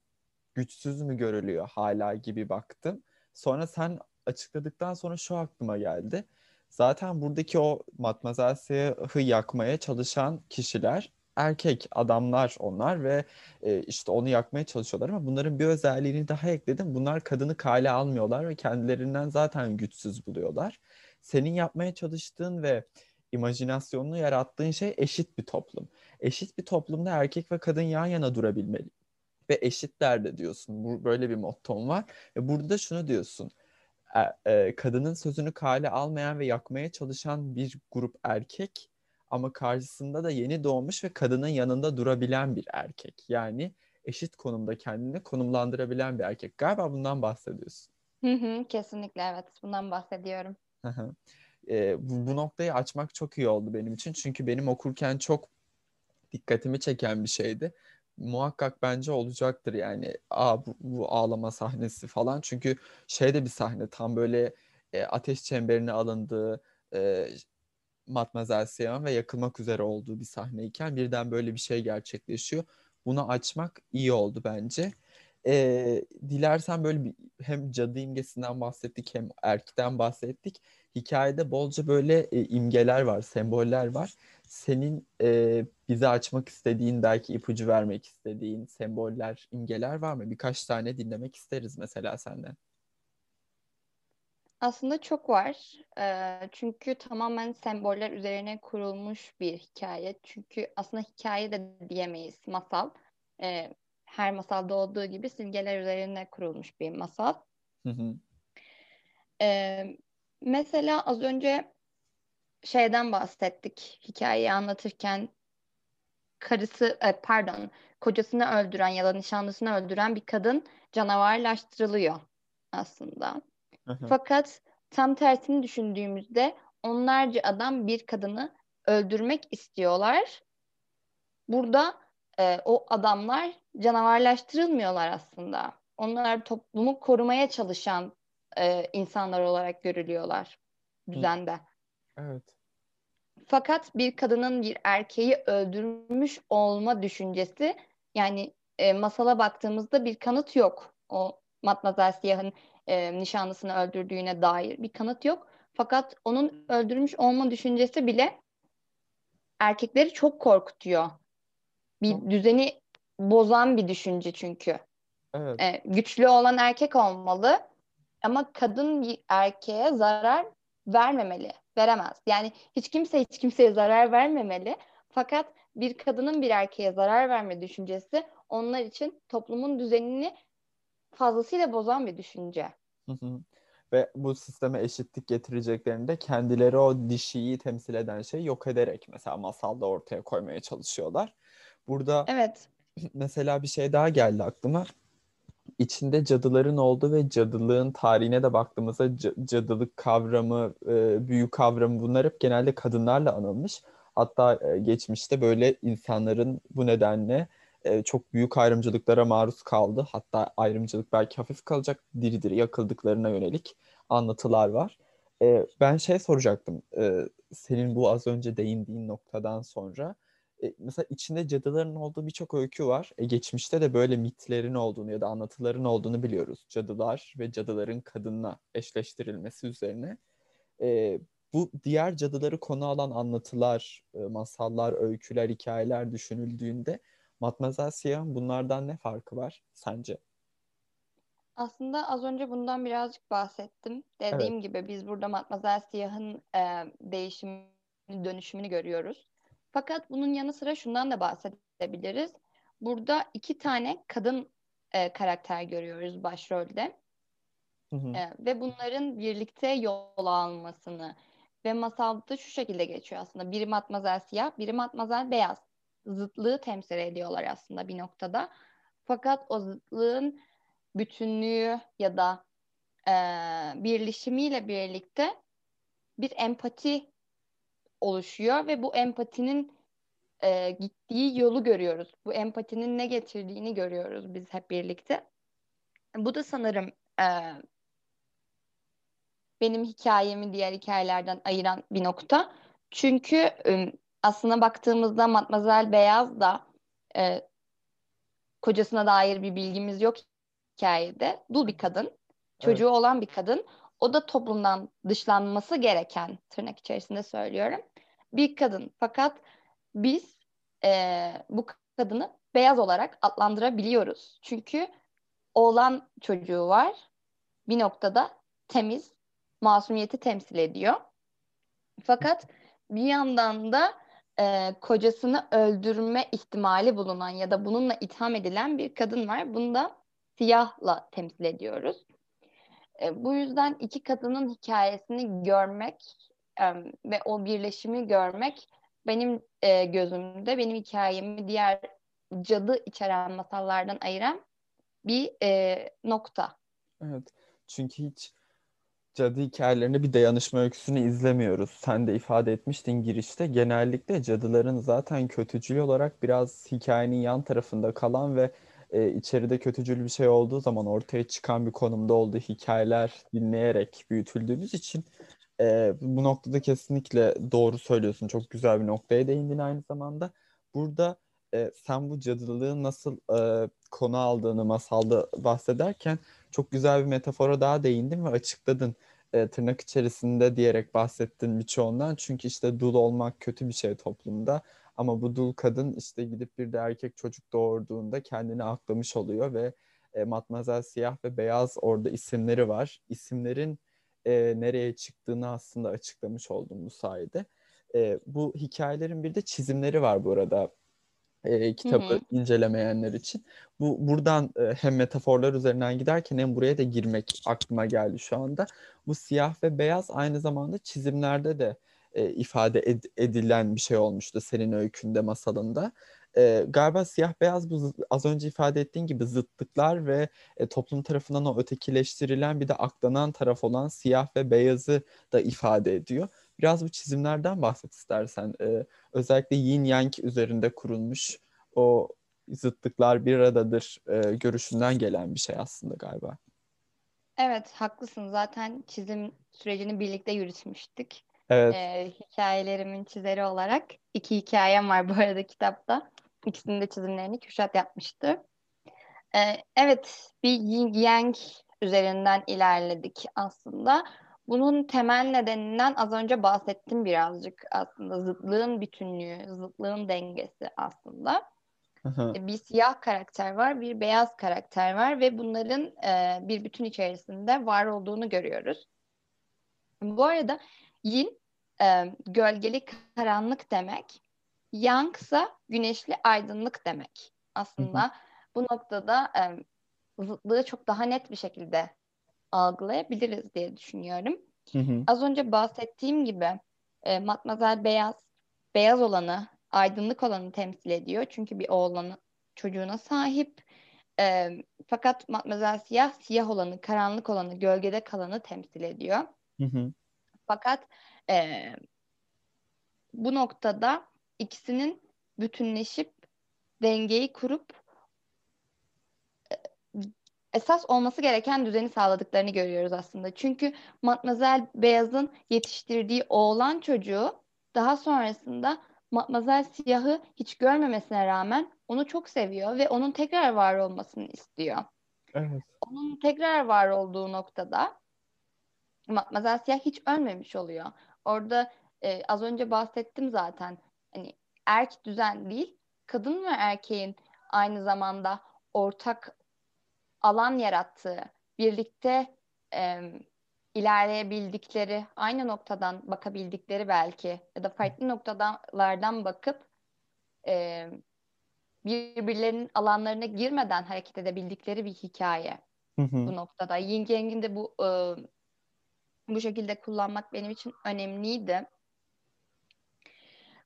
Speaker 1: güçsüz mü görülüyor hala gibi baktım. Sonra sen açıkladıktan sonra şu aklıma geldi. Zaten buradaki o Matmazel Siyah'ı yakmaya çalışan kişiler erkek adamlar onlar ve e, işte onu yakmaya çalışıyorlar ama bunların bir özelliğini daha ekledim. Bunlar kadını kale almıyorlar ve kendilerinden zaten güçsüz buluyorlar. Senin yapmaya çalıştığın ve imajinasyonunu yarattığın şey eşit bir toplum. Eşit bir toplumda erkek ve kadın yan yana durabilmeli ve eşitler de diyorsun. Bu böyle bir motton var ve burada da şunu diyorsun. E, e, kadının sözünü kale almayan ve yakmaya çalışan bir grup erkek ama karşısında da yeni doğmuş ve kadının yanında durabilen bir erkek. Yani eşit konumda kendini konumlandırabilen bir erkek. Galiba bundan bahsediyorsun.
Speaker 2: Hı hı, kesinlikle evet. Bundan bahsediyorum.
Speaker 1: e, bu, bu noktayı açmak çok iyi oldu benim için. Çünkü benim okurken çok dikkatimi çeken bir şeydi. Muhakkak bence olacaktır yani. Aa bu, bu ağlama sahnesi falan. Çünkü şeyde bir sahne tam böyle e, ateş çemberine alındığı e, Matmazel Siyah'ın ve yakılmak üzere olduğu bir sahneyken birden böyle bir şey gerçekleşiyor. Bunu açmak iyi oldu bence. E, dilersen böyle bir, hem cadı imgesinden bahsettik hem erkten bahsettik. Hikayede bolca böyle e, imgeler var, semboller var. Senin e, bize açmak istediğin, belki ipucu vermek istediğin semboller, imgeler var mı? Birkaç tane dinlemek isteriz mesela senden.
Speaker 2: Aslında çok var. Ee, çünkü tamamen semboller üzerine kurulmuş bir hikaye. Çünkü aslında hikaye de diyemeyiz, masal. Ee, her masalda olduğu gibi simgeler üzerine kurulmuş bir masal. Hı hı. Ee, mesela az önce şeyden bahsettik hikayeyi anlatırken karısı e, pardon kocasını öldüren ya da nişanlısını öldüren bir kadın canavarlaştırılıyor aslında. Fakat tam tersini düşündüğümüzde onlarca adam bir kadını öldürmek istiyorlar. Burada e, o adamlar canavarlaştırılmıyorlar aslında. Onlar toplumu korumaya çalışan e, insanlar olarak görülüyorlar düzende.
Speaker 1: Evet.
Speaker 2: Fakat bir kadının bir erkeği öldürmüş olma düşüncesi yani e, masala baktığımızda bir kanıt yok. O Matmazel Siyah'ın e, nişanlısını öldürdüğüne dair bir kanıt yok. Fakat onun öldürmüş olma düşüncesi bile erkekleri çok korkutuyor. Bir düzeni bozan bir düşünce çünkü. Evet. E, güçlü olan erkek olmalı ama kadın bir erkeğe zarar vermemeli, veremez. Yani hiç kimse hiç kimseye zarar vermemeli. Fakat bir kadının bir erkeğe zarar verme düşüncesi onlar için toplumun düzenini fazlasıyla bozan bir düşünce.
Speaker 1: Ve bu sisteme eşitlik getireceklerinde kendileri o dişiyi temsil eden şeyi yok ederek mesela masalda ortaya koymaya çalışıyorlar. Burada evet. mesela bir şey daha geldi aklıma. İçinde cadıların olduğu ve cadılığın tarihine de baktığımızda cadılık kavramı, e, büyü kavramı bunlar hep genelde kadınlarla anılmış. Hatta e, geçmişte böyle insanların bu nedenle e, çok büyük ayrımcılıklara maruz kaldı. Hatta ayrımcılık belki hafif kalacak diri diri yakıldıklarına yönelik anlatılar var. E, ben şey soracaktım. E, senin bu az önce değindiğin noktadan sonra e, mesela içinde cadıların olduğu birçok öykü var. E, geçmişte de böyle mitlerin olduğunu ya da anlatıların olduğunu biliyoruz. Cadılar ve cadıların kadınla eşleştirilmesi üzerine. E, bu diğer cadıları konu alan anlatılar, e, masallar, öyküler, hikayeler düşünüldüğünde Matmazel Siyah'ın bunlardan ne farkı var sence?
Speaker 2: Aslında az önce bundan birazcık bahsettim. Dediğim evet. gibi biz burada Matmazel Siyah'ın e, değişimini, dönüşümünü görüyoruz. Fakat bunun yanı sıra şundan da bahsedebiliriz. Burada iki tane kadın e, karakter görüyoruz başrolde. Hı hı. E, ve bunların birlikte yol almasını ve masalda şu şekilde geçiyor aslında. Biri matmazel siyah, biri matmazel beyaz. Zıtlığı temsil ediyorlar aslında bir noktada. Fakat o zıtlığın bütünlüğü ya da e, birleşimiyle birlikte bir empati oluşuyor ve bu empatinin e, gittiği yolu görüyoruz. Bu empatinin ne getirdiğini görüyoruz biz hep birlikte. Bu da sanırım e, benim hikayemi diğer hikayelerden ayıran bir nokta. Çünkü aslına baktığımızda Matmazel Beyaz da e, kocasına dair bir bilgimiz yok hikayede. Dul bir kadın, çocuğu evet. olan bir kadın. O da toplumdan dışlanması gereken tırnak içerisinde söylüyorum bir kadın. Fakat biz e, bu kadını beyaz olarak adlandırabiliyoruz. Çünkü oğlan çocuğu var. Bir noktada temiz, masumiyeti temsil ediyor. Fakat bir yandan da e, kocasını öldürme ihtimali bulunan ya da bununla itham edilen bir kadın var. Bunu da siyahla temsil ediyoruz. E, bu yüzden iki kadının hikayesini görmek e, ve o birleşimi görmek benim e, gözümde benim hikayemi diğer cadı içeren masallardan ayıran bir e, nokta.
Speaker 1: Evet. Çünkü hiç cadı hikayelerinde bir dayanışma öyküsünü izlemiyoruz. Sen de ifade etmiştin girişte. Genellikle cadıların zaten kötücül olarak biraz hikayenin yan tarafında kalan ve e, içeride kötücül bir şey olduğu zaman ortaya çıkan bir konumda olduğu hikayeler dinleyerek büyütüldüğümüz için e, bu noktada kesinlikle doğru söylüyorsun. Çok güzel bir noktaya değindin aynı zamanda. Burada e, sen bu cadılığın nasıl e, konu aldığını masalda bahsederken çok güzel bir metafora daha değindin ve açıkladın. E, tırnak içerisinde diyerek bahsettin birçoğundan. Çünkü işte dul olmak kötü bir şey toplumda. Ama bu dul kadın işte gidip bir de erkek çocuk doğurduğunda kendini aklamış oluyor ve e, Matmazel Siyah ve Beyaz orada isimleri var. İsimlerin e, nereye çıktığını aslında açıklamış oldum bu sayede. E, bu hikayelerin bir de çizimleri var bu arada e, kitabı hı hı. incelemeyenler için. Bu buradan e, hem metaforlar üzerinden giderken hem buraya da girmek aklıma geldi şu anda. Bu siyah ve beyaz aynı zamanda çizimlerde de e, ifade ed- edilen bir şey olmuştu senin öykünde masalında. E, galiba siyah beyaz bu az önce ifade ettiğin gibi zıtlıklar ve e, toplum tarafından o ötekileştirilen bir de aklanan taraf olan siyah ve beyazı da ifade ediyor. Biraz bu çizimlerden bahset istersen. E, özellikle yin yang üzerinde kurulmuş o zıtlıklar bir aradadır e, görüşünden gelen bir şey aslında galiba.
Speaker 2: Evet haklısın. Zaten çizim sürecini birlikte yürütmüştük.
Speaker 1: Evet.
Speaker 2: Ee, hikayelerimin çizeri olarak. iki hikayem var bu arada kitapta. İkisinin de çizimlerini Kürşat yapmıştı. Ee, evet bir yin yang üzerinden ilerledik aslında. Bunun temel nedeninden az önce bahsettim birazcık aslında. Zıtlığın bütünlüğü, zıtlığın dengesi aslında. E, bir siyah karakter var, bir beyaz karakter var ve bunların e, bir bütün içerisinde var olduğunu görüyoruz. Bu arada yin e, gölgeli karanlık demek, yang ise güneşli aydınlık demek. Aslında bu noktada e, zıtlığı çok daha net bir şekilde algılayabiliriz diye düşünüyorum. Hı hı. Az önce bahsettiğim gibi e, Matmazel beyaz, beyaz olanı, aydınlık olanı temsil ediyor. Çünkü bir oğlanı çocuğuna sahip. E, fakat Matmazel siyah, siyah olanı, karanlık olanı, gölgede kalanı temsil ediyor. Hı hı. Fakat e, bu noktada ikisinin bütünleşip dengeyi kurup esas olması gereken düzeni sağladıklarını görüyoruz aslında. Çünkü Matmazel Beyaz'ın yetiştirdiği oğlan çocuğu daha sonrasında Matmazel Siyah'ı hiç görmemesine rağmen onu çok seviyor ve onun tekrar var olmasını istiyor.
Speaker 1: Evet.
Speaker 2: Onun tekrar var olduğu noktada Matmazel Siyah hiç ölmemiş oluyor. Orada e, az önce bahsettim zaten. Hani erk düzen değil, kadın ve erkeğin aynı zamanda ortak alan yarattığı, birlikte e, ilerleyebildikleri, aynı noktadan bakabildikleri belki ya da farklı noktalardan bakıp e, birbirlerinin alanlarına girmeden hareket edebildikleri bir hikaye hı hı. bu noktada. Yin Yang'in de bu e, bu şekilde kullanmak benim için önemliydi.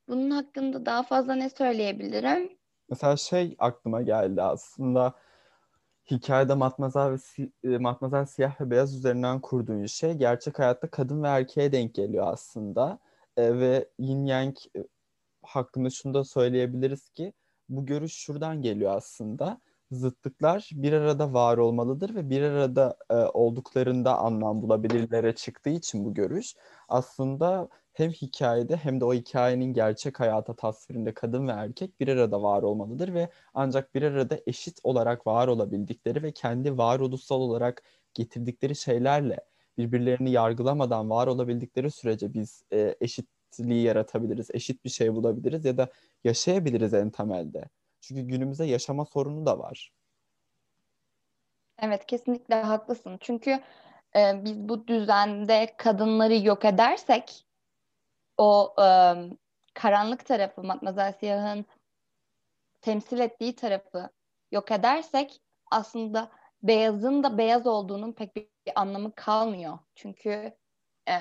Speaker 2: Bunun hakkında daha fazla ne söyleyebilirim?
Speaker 1: Mesela şey aklıma geldi aslında hikayede matmazel ve si e, matmazel siyah ve beyaz üzerinden kurduğun şey gerçek hayatta kadın ve erkeğe denk geliyor aslında. E, ve yin yang e, hakkında şunu da söyleyebiliriz ki bu görüş şuradan geliyor aslında. Zıtlıklar bir arada var olmalıdır ve bir arada e, olduklarında anlam bulabilirlere çıktığı için bu görüş aslında hem hikayede hem de o hikayenin gerçek hayata tasvirinde kadın ve erkek bir arada var olmalıdır ve ancak bir arada eşit olarak var olabildikleri ve kendi varoluşsal olarak getirdikleri şeylerle birbirlerini yargılamadan var olabildikleri sürece biz e, eşit eşitliği yaratabiliriz, eşit bir şey bulabiliriz ya da yaşayabiliriz en temelde. Çünkü günümüzde yaşama sorunu da var.
Speaker 2: Evet kesinlikle haklısın. Çünkü e, biz bu düzende kadınları yok edersek o e, karanlık tarafı Matmazel Siyah'ın temsil ettiği tarafı yok edersek aslında beyazın da beyaz olduğunun pek bir, anlamı kalmıyor. Çünkü e,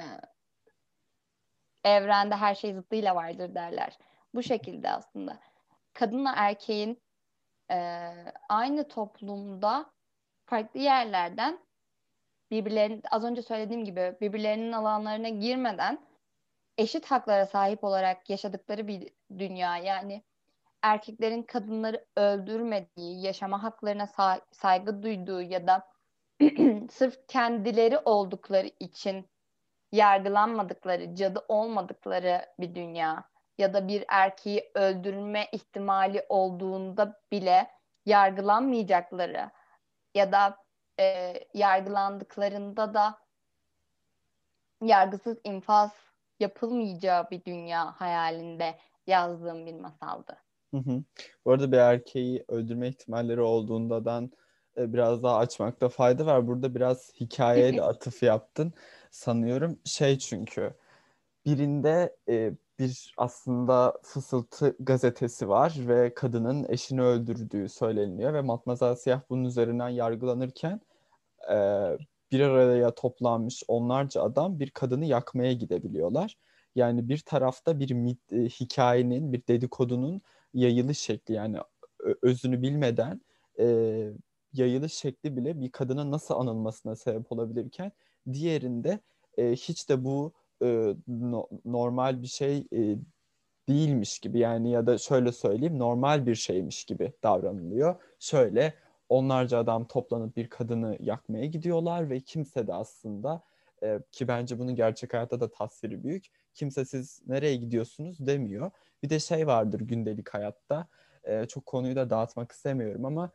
Speaker 2: evrende her şey zıttıyla vardır derler. Bu şekilde aslında. Kadınla erkeğin e, aynı toplumda farklı yerlerden birbirlerinin az önce söylediğim gibi birbirlerinin alanlarına girmeden eşit haklara sahip olarak yaşadıkları bir dünya. Yani erkeklerin kadınları öldürmediği, yaşama haklarına saygı duyduğu ya da sırf kendileri oldukları için yargılanmadıkları, cadı olmadıkları bir dünya ya da bir erkeği öldürme ihtimali olduğunda bile yargılanmayacakları ya da e, yargılandıklarında da yargısız infaz yapılmayacağı bir dünya hayalinde yazdığım bir masaldı.
Speaker 1: Hı hı. Bu arada bir erkeği öldürme ihtimalleri olduğundan e, biraz daha açmakta fayda var. Burada biraz hikayeye de atıf yaptın sanıyorum. Şey çünkü birinde e, bir aslında fısıltı gazetesi var ve kadının eşini öldürdüğü söyleniyor ve Matmazel Siyah bunun üzerinden yargılanırken e, bir araya toplanmış onlarca adam bir kadını yakmaya gidebiliyorlar. Yani bir tarafta bir mit, e, hikayenin, bir dedikodunun yayılış şekli yani özünü bilmeden e, yayılış şekli bile bir kadına nasıl anılmasına sebep olabilirken diğerinde e, hiç de bu e, no, normal bir şey e, değilmiş gibi yani ya da şöyle söyleyeyim normal bir şeymiş gibi davranılıyor. Şöyle onlarca adam toplanıp bir kadını yakmaya gidiyorlar ve kimse de aslında e, ki bence bunun gerçek hayatta da tasviri büyük. Kimse siz nereye gidiyorsunuz demiyor. Bir de şey vardır gündelik hayatta. E, çok konuyu da dağıtmak istemiyorum ama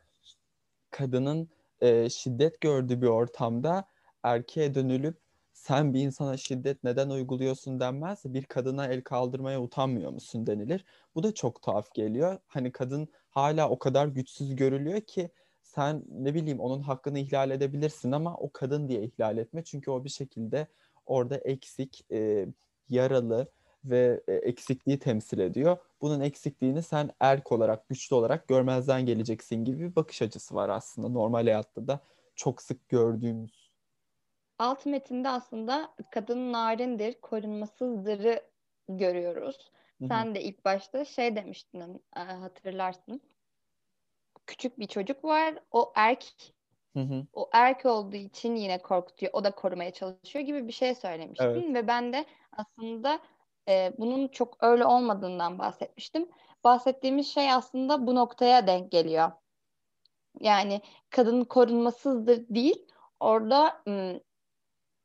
Speaker 1: kadının e, şiddet gördüğü bir ortamda erkeğe dönülüp sen bir insana şiddet neden uyguluyorsun denmez bir kadına el kaldırmaya utanmıyor musun denilir. Bu da çok tuhaf geliyor. Hani kadın hala o kadar güçsüz görülüyor ki sen ne bileyim onun hakkını ihlal edebilirsin ama o kadın diye ihlal etme. Çünkü o bir şekilde orada eksik, e, yaralı ve e, eksikliği temsil ediyor. Bunun eksikliğini sen erk olarak, güçlü olarak görmezden geleceksin gibi bir bakış açısı var aslında. Normal hayatta da çok sık gördüğümüz.
Speaker 2: Alt metinde aslında kadın narindir, korunmasızdırı görüyoruz. Hı-hı. Sen de ilk başta şey demiştin e, hatırlarsın. Küçük bir çocuk var. O erk Hı hı. O erk olduğu için yine korkutuyor. O da korumaya çalışıyor gibi bir şey söylemiştin evet. ve ben de aslında e, bunun çok öyle olmadığından bahsetmiştim. Bahsettiğimiz şey aslında bu noktaya denk geliyor. Yani kadın korunmasızdır değil. Orada m,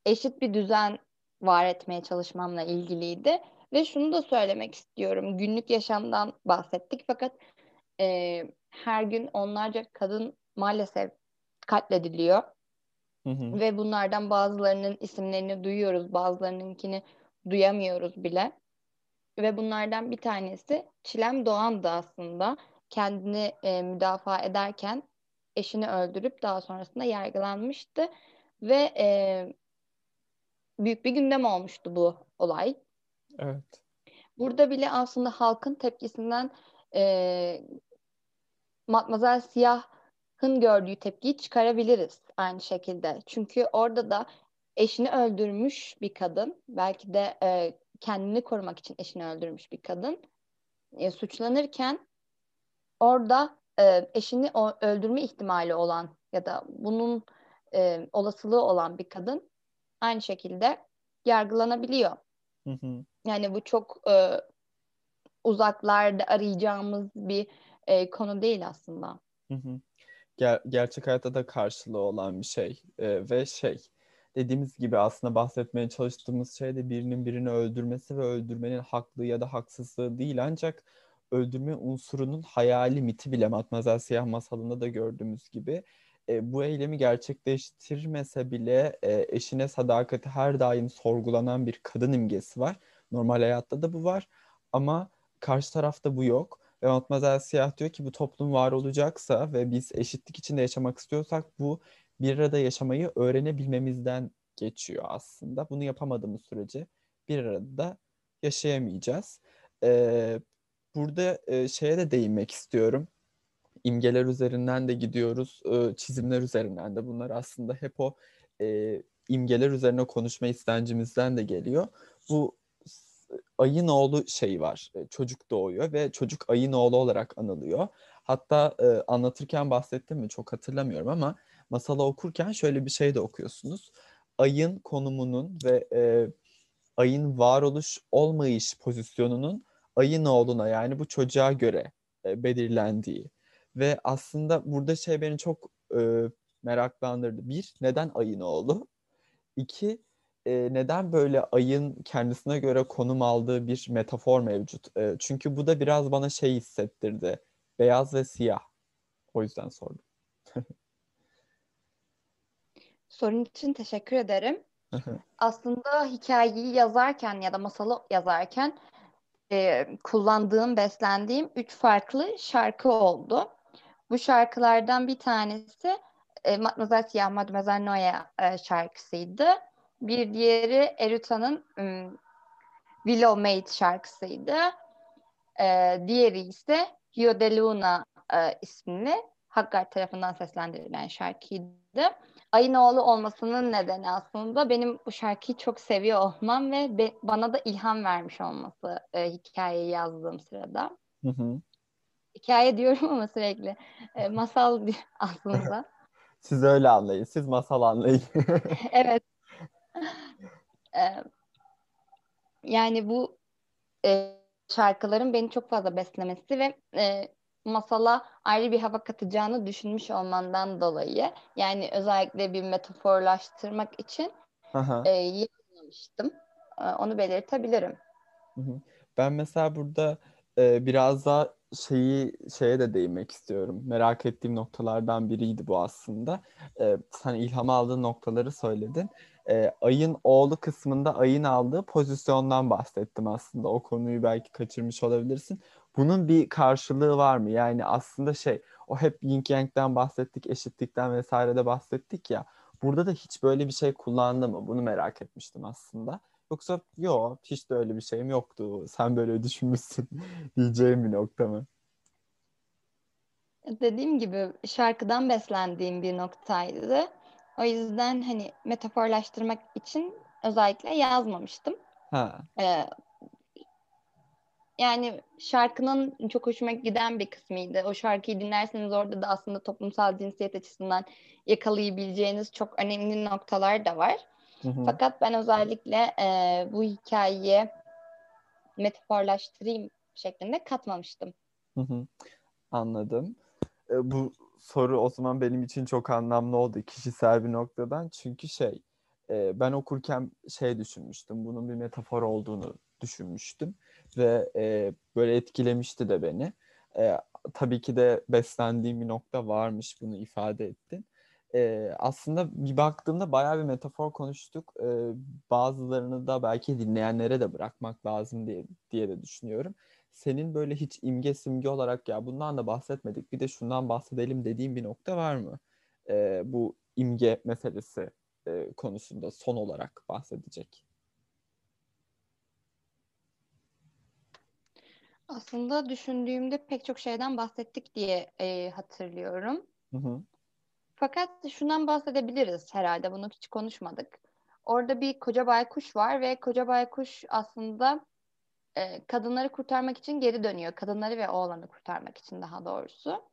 Speaker 2: eşit bir düzen var etmeye çalışmamla ilgiliydi. Ve şunu da söylemek istiyorum. Günlük yaşamdan bahsettik fakat e, her gün onlarca kadın maalesef katlediliyor. Hı hı. Ve bunlardan bazılarının isimlerini duyuyoruz, bazılarınınkini duyamıyoruz bile. Ve bunlardan bir tanesi Çilem Doğan da aslında kendini e, müdafaa ederken eşini öldürüp daha sonrasında yargılanmıştı ve e, büyük bir gündem olmuştu bu olay.
Speaker 1: Evet.
Speaker 2: Burada bile aslında halkın tepkisinden e, Matmazel Siyah'ın gördüğü tepkiyi çıkarabiliriz aynı şekilde. Çünkü orada da eşini öldürmüş bir kadın, belki de e, kendini korumak için eşini öldürmüş bir kadın e, suçlanırken orada e, eşini o, öldürme ihtimali olan ya da bunun e, olasılığı olan bir kadın aynı şekilde yargılanabiliyor. Hı hı. Yani bu çok e, uzaklarda arayacağımız bir e, konu değil aslında.
Speaker 1: Hı hı. Ger- gerçek hayatta da karşılığı olan bir şey e, ve şey dediğimiz gibi aslında bahsetmeye çalıştığımız şey de birinin birini öldürmesi ve öldürmenin haklı ya da haksızlığı değil ancak öldürme unsurunun hayali miti bile Matmazel Siyah masalında da gördüğümüz gibi e, bu eylemi gerçekleştirmese bile e, eşine sadakati her daim sorgulanan bir kadın imgesi var. Normal hayatta da bu var ama karşı tarafta bu yok. Ve Matmazel Siyah diyor ki bu toplum var olacaksa ve biz eşitlik içinde yaşamak istiyorsak bu bir arada yaşamayı öğrenebilmemizden geçiyor aslında. Bunu yapamadığımız sürece bir arada yaşayamayacağız. Ee, burada e, şeye de değinmek istiyorum. İmgeler üzerinden de gidiyoruz, e, çizimler üzerinden de. Bunlar aslında hep o e, imgeler üzerine konuşma istencimizden de geliyor. Bu ayın oğlu şey var. Çocuk doğuyor ve çocuk ayın oğlu olarak anılıyor. Hatta e, anlatırken bahsettim mi çok hatırlamıyorum ama masalı okurken şöyle bir şey de okuyorsunuz. Ayın konumunun ve e, ayın varoluş olmayış pozisyonunun ayın oğluna yani bu çocuğa göre e, belirlendiği ve aslında burada şey beni çok e, meraklandırdı. Bir, neden ayın oğlu? İki, e, neden böyle ayın kendisine göre konum aldığı bir metafor mevcut? E, çünkü bu da biraz bana şey hissettirdi. Beyaz ve siyah. O yüzden sordum.
Speaker 2: Sorun için teşekkür ederim. Aslında hikayeyi yazarken ya da masalı yazarken e, kullandığım, beslendiğim üç farklı şarkı oldu. Bu şarkılardan bir tanesi e, Mademoiselle Siyah, Mademoiselle Noya e, şarkısıydı. Bir diğeri Eruta'nın um, Willow Maid şarkısıydı. E, diğeri ise Rio de Luna e, isimli Haggard tarafından seslendirilen şarkıydı. Ayın oğlu olmasının nedeni aslında benim bu şarkıyı çok seviyor olmam ve be, bana da ilham vermiş olması e, hikayeyi yazdığım sırada. Hı hı. Hikaye diyorum ama sürekli e, masal aslında.
Speaker 1: Siz öyle anlayın, siz masal anlayın.
Speaker 2: evet. Yani bu e, şarkıların beni çok fazla beslemesi ve e, masala ayrı bir hava katacağını düşünmüş olmandan dolayı yani özellikle bir metaforlaştırmak için e, yazmıştım. E, onu belirtebilirim.
Speaker 1: Ben mesela burada e, biraz daha şeyi şeye de değinmek istiyorum. Merak ettiğim noktalardan biriydi bu aslında. E, sen ilham aldığın noktaları söyledin. E, ayın oğlu kısmında ayın aldığı pozisyondan bahsettim aslında. O konuyu belki kaçırmış olabilirsin. Bunun bir karşılığı var mı? Yani aslında şey o hep yin yang'den bahsettik, eşitlikten vesaire de bahsettik ya. Burada da hiç böyle bir şey kullandı mı? Bunu merak etmiştim aslında. Yoksa yok hiç de öyle bir şeyim yoktu. Sen böyle düşünmüşsün diyeceğim bir nokta mı?
Speaker 2: Dediğim gibi şarkıdan beslendiğim bir noktaydı. O yüzden hani metaforlaştırmak için özellikle yazmamıştım. Ha. Ee, yani şarkının çok hoşuma giden bir kısmıydı. O şarkıyı dinlerseniz orada da aslında toplumsal cinsiyet açısından yakalayabileceğiniz çok önemli noktalar da var. Hı hı. Fakat ben özellikle e, bu hikayeyi metaforlaştırayım şeklinde katmamıştım.
Speaker 1: Hı hı. Anladım. E, bu soru o zaman benim için çok anlamlı oldu kişisel bir noktadan. Çünkü şey e, ben okurken şey düşünmüştüm. Bunun bir metafor olduğunu düşünmüştüm ve e, böyle etkilemişti de beni. E, tabii ki de beslendiğim bir nokta varmış bunu ifade ettin. E, aslında bir baktığımda bayağı bir metafor konuştuk. E, bazılarını da belki dinleyenlere de bırakmak lazım diye, diye de düşünüyorum. Senin böyle hiç imge simge olarak ya bundan da bahsetmedik bir de şundan bahsedelim dediğim bir nokta var mı? E, bu imge meselesi e, konusunda son olarak bahsedecek.
Speaker 2: Aslında düşündüğümde pek çok şeyden bahsettik diye e, hatırlıyorum. Hı hı. Fakat şundan bahsedebiliriz herhalde. Bunu hiç konuşmadık. Orada bir koca baykuş var ve koca baykuş aslında e, kadınları kurtarmak için geri dönüyor. Kadınları ve oğlanı kurtarmak için daha doğrusu.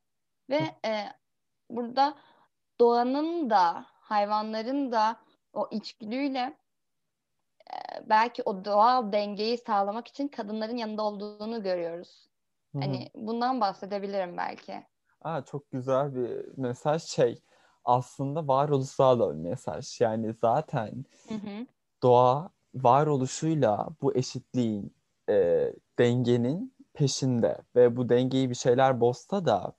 Speaker 2: Ve e, burada doğanın da hayvanların da o içgüdüyle belki o doğal dengeyi sağlamak için kadınların yanında olduğunu görüyoruz. Hı-hı. Hani bundan bahsedebilirim belki.
Speaker 1: Aa, çok güzel bir mesaj şey aslında varoluşsal da bir mesaj. Yani zaten Hı-hı. doğa varoluşuyla bu eşitliğin e, dengenin peşinde ve bu dengeyi bir şeyler bozsa da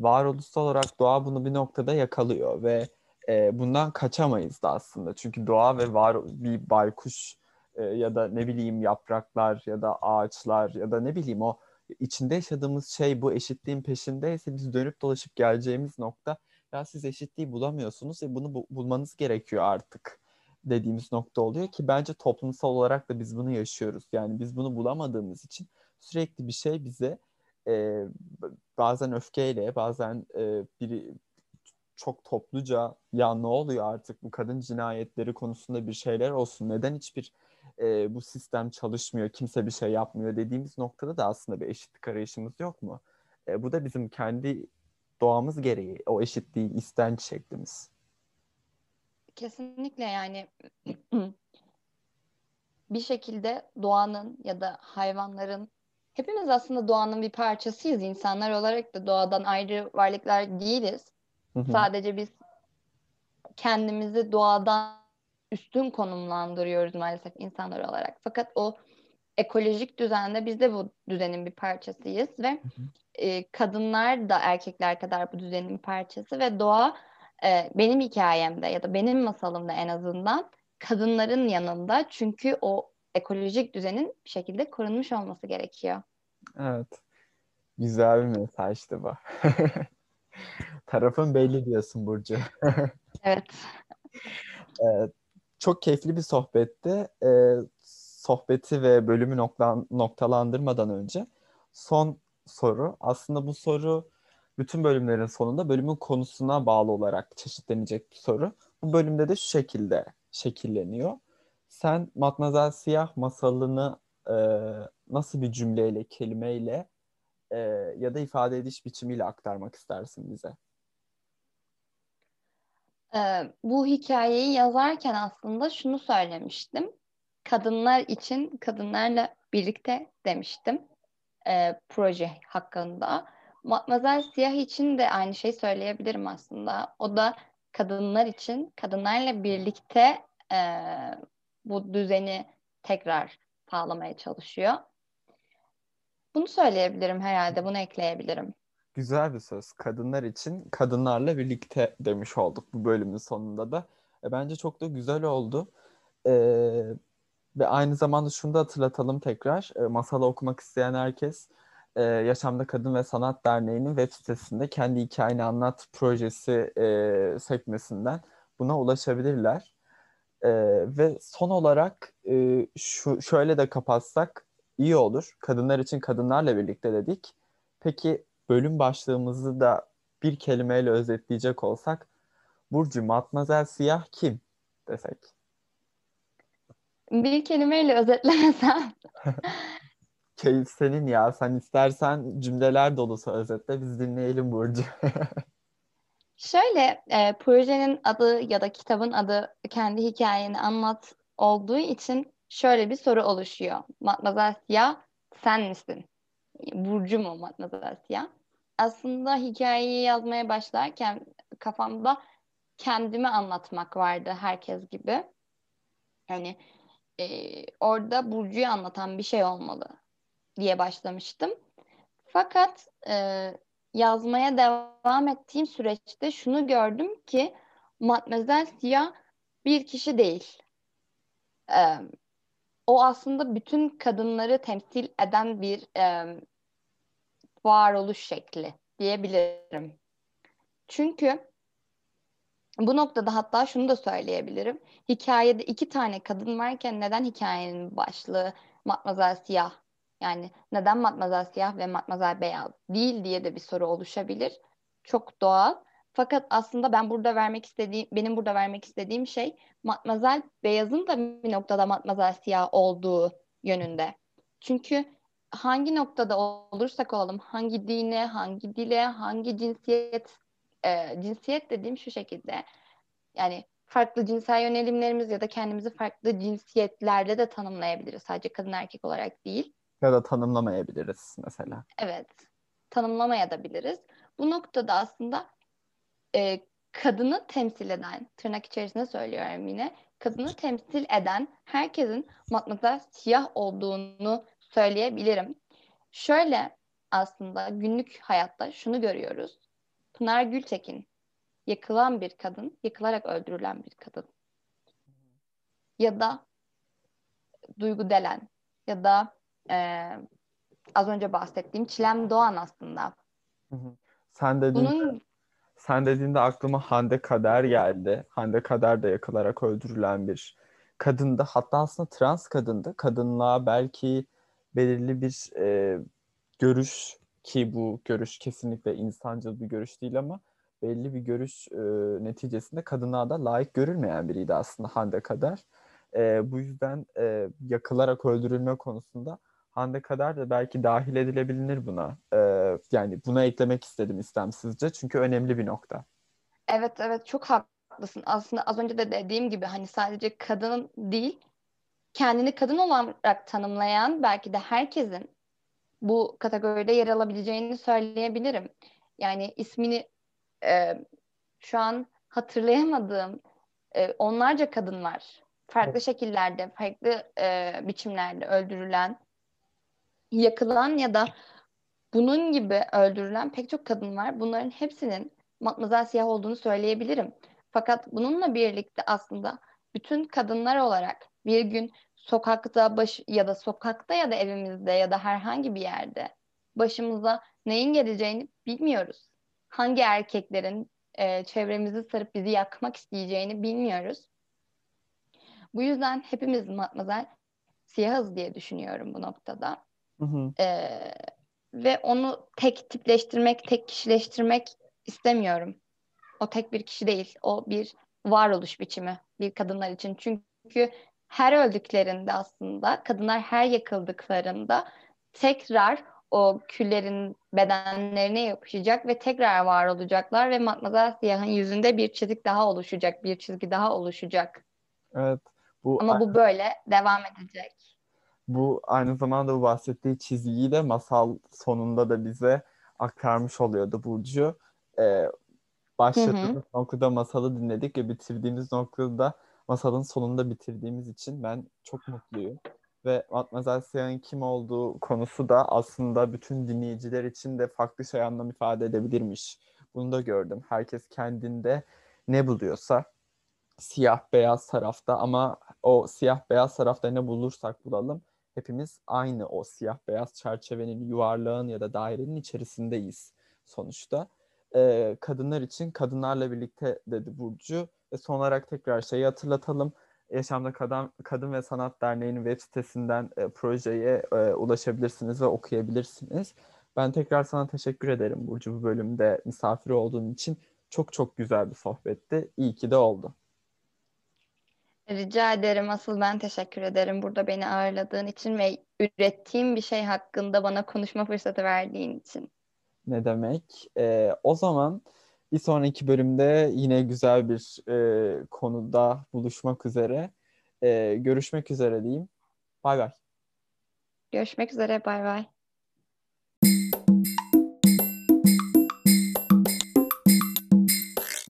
Speaker 1: varoluşsal olarak doğa bunu bir noktada yakalıyor ve e, bundan kaçamayız da aslında. Çünkü doğa ve var bir baykuş e, ya da ne bileyim yapraklar ya da ağaçlar ya da ne bileyim o içinde yaşadığımız şey bu eşitliğin peşindeyse biz dönüp dolaşıp geleceğimiz nokta ya siz eşitliği bulamıyorsunuz ve bunu bu- bulmanız gerekiyor artık dediğimiz nokta oluyor ki bence toplumsal olarak da biz bunu yaşıyoruz. Yani biz bunu bulamadığımız için sürekli bir şey bize e, bazen öfkeyle bazen e, biri çok topluca ya ne oluyor artık bu kadın cinayetleri konusunda bir şeyler olsun. Neden hiçbir e, bu sistem çalışmıyor, kimse bir şey yapmıyor dediğimiz noktada da aslında bir eşitlik arayışımız yok mu? E, bu da bizim kendi doğamız gereği o eşitliği istenç şeklimiz.
Speaker 2: Kesinlikle yani bir şekilde doğanın ya da hayvanların hepimiz aslında doğanın bir parçasıyız. İnsanlar olarak da doğadan ayrı varlıklar değiliz.
Speaker 1: Hı hı.
Speaker 2: Sadece biz kendimizi doğadan üstün konumlandırıyoruz maalesef insanlar olarak. Fakat o ekolojik düzende biz de bu düzenin bir parçasıyız ve e, kadınlar da erkekler kadar bu düzenin bir parçası ve doğa e, benim hikayemde ya da benim masalımda en azından kadınların yanında çünkü o ekolojik düzenin bir şekilde korunmuş olması gerekiyor.
Speaker 1: Evet. Güzel bir mesajdı bu. Tarafın belli diyorsun Burcu.
Speaker 2: Evet.
Speaker 1: Evet. Çok keyifli bir sohbetti. Ee, sohbeti ve bölümü nokta, noktalandırmadan önce son soru. Aslında bu soru bütün bölümlerin sonunda bölümün konusuna bağlı olarak çeşitlenecek soru. Bu bölümde de şu şekilde şekilleniyor. Sen Matmazel Siyah masalını e, nasıl bir cümleyle, kelimeyle e, ya da ifade ediş biçimiyle aktarmak istersin bize?
Speaker 2: Ee, bu hikayeyi yazarken aslında şunu söylemiştim. Kadınlar için kadınlarla birlikte demiştim e, proje hakkında. Matmazel Siyah için de aynı şeyi söyleyebilirim aslında. O da kadınlar için kadınlarla birlikte e, bu düzeni tekrar sağlamaya çalışıyor. Bunu söyleyebilirim herhalde, bunu ekleyebilirim.
Speaker 1: Güzel bir söz. Kadınlar için kadınlarla birlikte demiş olduk bu bölümün sonunda da. E, bence çok da güzel oldu. E, ve aynı zamanda şunu da hatırlatalım tekrar. E, masalı okumak isteyen herkes e, Yaşamda Kadın ve Sanat Derneği'nin web sitesinde kendi hikayeni anlat projesi e, sekmesinden buna ulaşabilirler. E, ve son olarak e, şu şöyle de kapatsak iyi olur. Kadınlar için kadınlarla birlikte dedik. Peki bölüm başlığımızı da bir kelimeyle özetleyecek olsak Burcu Matmazel Siyah kim desek?
Speaker 2: Bir kelimeyle özetlemesem
Speaker 1: Keyif senin ya. Sen istersen cümleler dolusu özetle biz dinleyelim Burcu.
Speaker 2: Şöyle, e, projenin adı ya da kitabın adı kendi hikayeni anlat olduğu için şöyle bir soru oluşuyor. Matmazel Siyah sen misin? Burcu mu Matmazel Siyah? Aslında hikayeyi yazmaya başlarken kafamda kendimi anlatmak vardı herkes gibi. Yani e, orada Burcu'yu anlatan bir şey olmalı diye başlamıştım. Fakat e, yazmaya devam ettiğim süreçte şunu gördüm ki Matmazel Siyah bir kişi değil. E, o aslında bütün kadınları temsil eden bir e, varoluş şekli diyebilirim. Çünkü bu noktada hatta şunu da söyleyebilirim. Hikayede iki tane kadın varken neden hikayenin başlığı Matmazel Siyah yani neden Matmazel Siyah ve Matmazel Beyaz değil diye de bir soru oluşabilir. Çok doğal. Fakat aslında ben burada vermek istediğim, benim burada vermek istediğim şey Matmazel Beyaz'ın da bir noktada Matmazel Siyah olduğu yönünde. Çünkü hangi noktada olursak olalım, hangi dine, hangi dile, hangi cinsiyet, e, cinsiyet dediğim şu şekilde, yani farklı cinsel yönelimlerimiz ya da kendimizi farklı cinsiyetlerde de tanımlayabiliriz. Sadece kadın erkek olarak değil.
Speaker 1: Ya da tanımlamayabiliriz mesela.
Speaker 2: Evet, tanımlamayabiliriz. Bu noktada aslında e, kadını temsil eden, tırnak içerisinde söylüyorum yine, kadını temsil eden herkesin matmazel siyah olduğunu söyleyebilirim. Şöyle aslında günlük hayatta şunu görüyoruz. Pınar Gültekin yakılan bir kadın, yakılarak öldürülen bir kadın. Ya da Duygu Delen ya da e, az önce bahsettiğim Çilem Doğan aslında.
Speaker 1: Hı hı. Sen dediğinde,
Speaker 2: Bunun
Speaker 1: sen dediğinde aklıma Hande Kader geldi. Hande Kader de yakılarak öldürülen bir kadındı. Hatta aslında trans kadındı. Kadınlığa belki belirli bir e, görüş ki bu görüş kesinlikle insancıl bir görüş değil ama belli bir görüş e, neticesinde kadınlığa da layık görülmeyen biriydi aslında Hande Kader. E, bu yüzden e, yakılarak öldürülme konusunda Hande Kader de belki dahil edilebilir buna. E, yani buna eklemek istedim istemsizce çünkü önemli bir nokta.
Speaker 2: evet evet çok haklısın. Aslında az önce de dediğim gibi hani sadece kadının değil kendini kadın olarak tanımlayan belki de herkesin bu kategoride yer alabileceğini söyleyebilirim. Yani ismini e, şu an hatırlayamadığım e, onlarca kadın var. Farklı şekillerde, farklı e, biçimlerde öldürülen, yakılan ya da bunun gibi öldürülen pek çok kadın var. Bunların hepsinin matmazel siyah olduğunu söyleyebilirim. Fakat bununla birlikte aslında bütün kadınlar olarak bir gün sokakta baş ya da sokakta ya da evimizde ya da herhangi bir yerde başımıza neyin geleceğini bilmiyoruz. Hangi erkeklerin e, çevremizi sarıp bizi yakmak isteyeceğini bilmiyoruz. Bu yüzden hepimiz matmazel siyahız diye düşünüyorum bu noktada.
Speaker 1: Hı hı.
Speaker 2: E, ve onu tek tipleştirmek, tek kişileştirmek istemiyorum. O tek bir kişi değil, o bir varoluş biçimi bir kadınlar için. Çünkü her öldüklerinde aslında kadınlar her yakıldıklarında tekrar o küllerin bedenlerine yapışacak ve tekrar var olacaklar ve Matmazel Siyah'ın yüzünde bir çizik daha oluşacak, bir çizgi daha oluşacak.
Speaker 1: Evet. Bu
Speaker 2: Ama bu böyle devam edecek.
Speaker 1: Bu aynı zamanda bu bahsettiği çizgiyi de masal sonunda da bize aktarmış oluyordu Burcu. Ee, başladığımız noktada masalı dinledik ve bitirdiğimiz noktada masalın sonunda bitirdiğimiz için ben çok mutluyum. Ve Matmazel Siyah'ın kim olduğu konusu da aslında bütün dinleyiciler için de farklı şey anlam ifade edebilirmiş. Bunu da gördüm. Herkes kendinde ne buluyorsa siyah beyaz tarafta ama o siyah beyaz tarafta ne bulursak bulalım hepimiz aynı o siyah beyaz çerçevenin yuvarlağın ya da dairenin içerisindeyiz sonuçta. Ee, kadınlar için kadınlarla birlikte dedi Burcu. Ve son olarak tekrar şeyi hatırlatalım. Yaşamda Kadın, Kadın ve Sanat Derneği'nin web sitesinden e, projeye e, ulaşabilirsiniz ve okuyabilirsiniz. Ben tekrar sana teşekkür ederim Burcu bu bölümde misafir olduğun için. Çok çok güzel bir sohbetti. İyi ki de oldu.
Speaker 2: Rica ederim. Asıl ben teşekkür ederim burada beni ağırladığın için ve ürettiğim bir şey hakkında bana konuşma fırsatı verdiğin için.
Speaker 1: Ne demek? Ee, o zaman bir sonraki bölümde yine güzel bir e, konuda buluşmak üzere. E, görüşmek üzere diyeyim. Bay bay.
Speaker 2: Görüşmek üzere. Bay bay.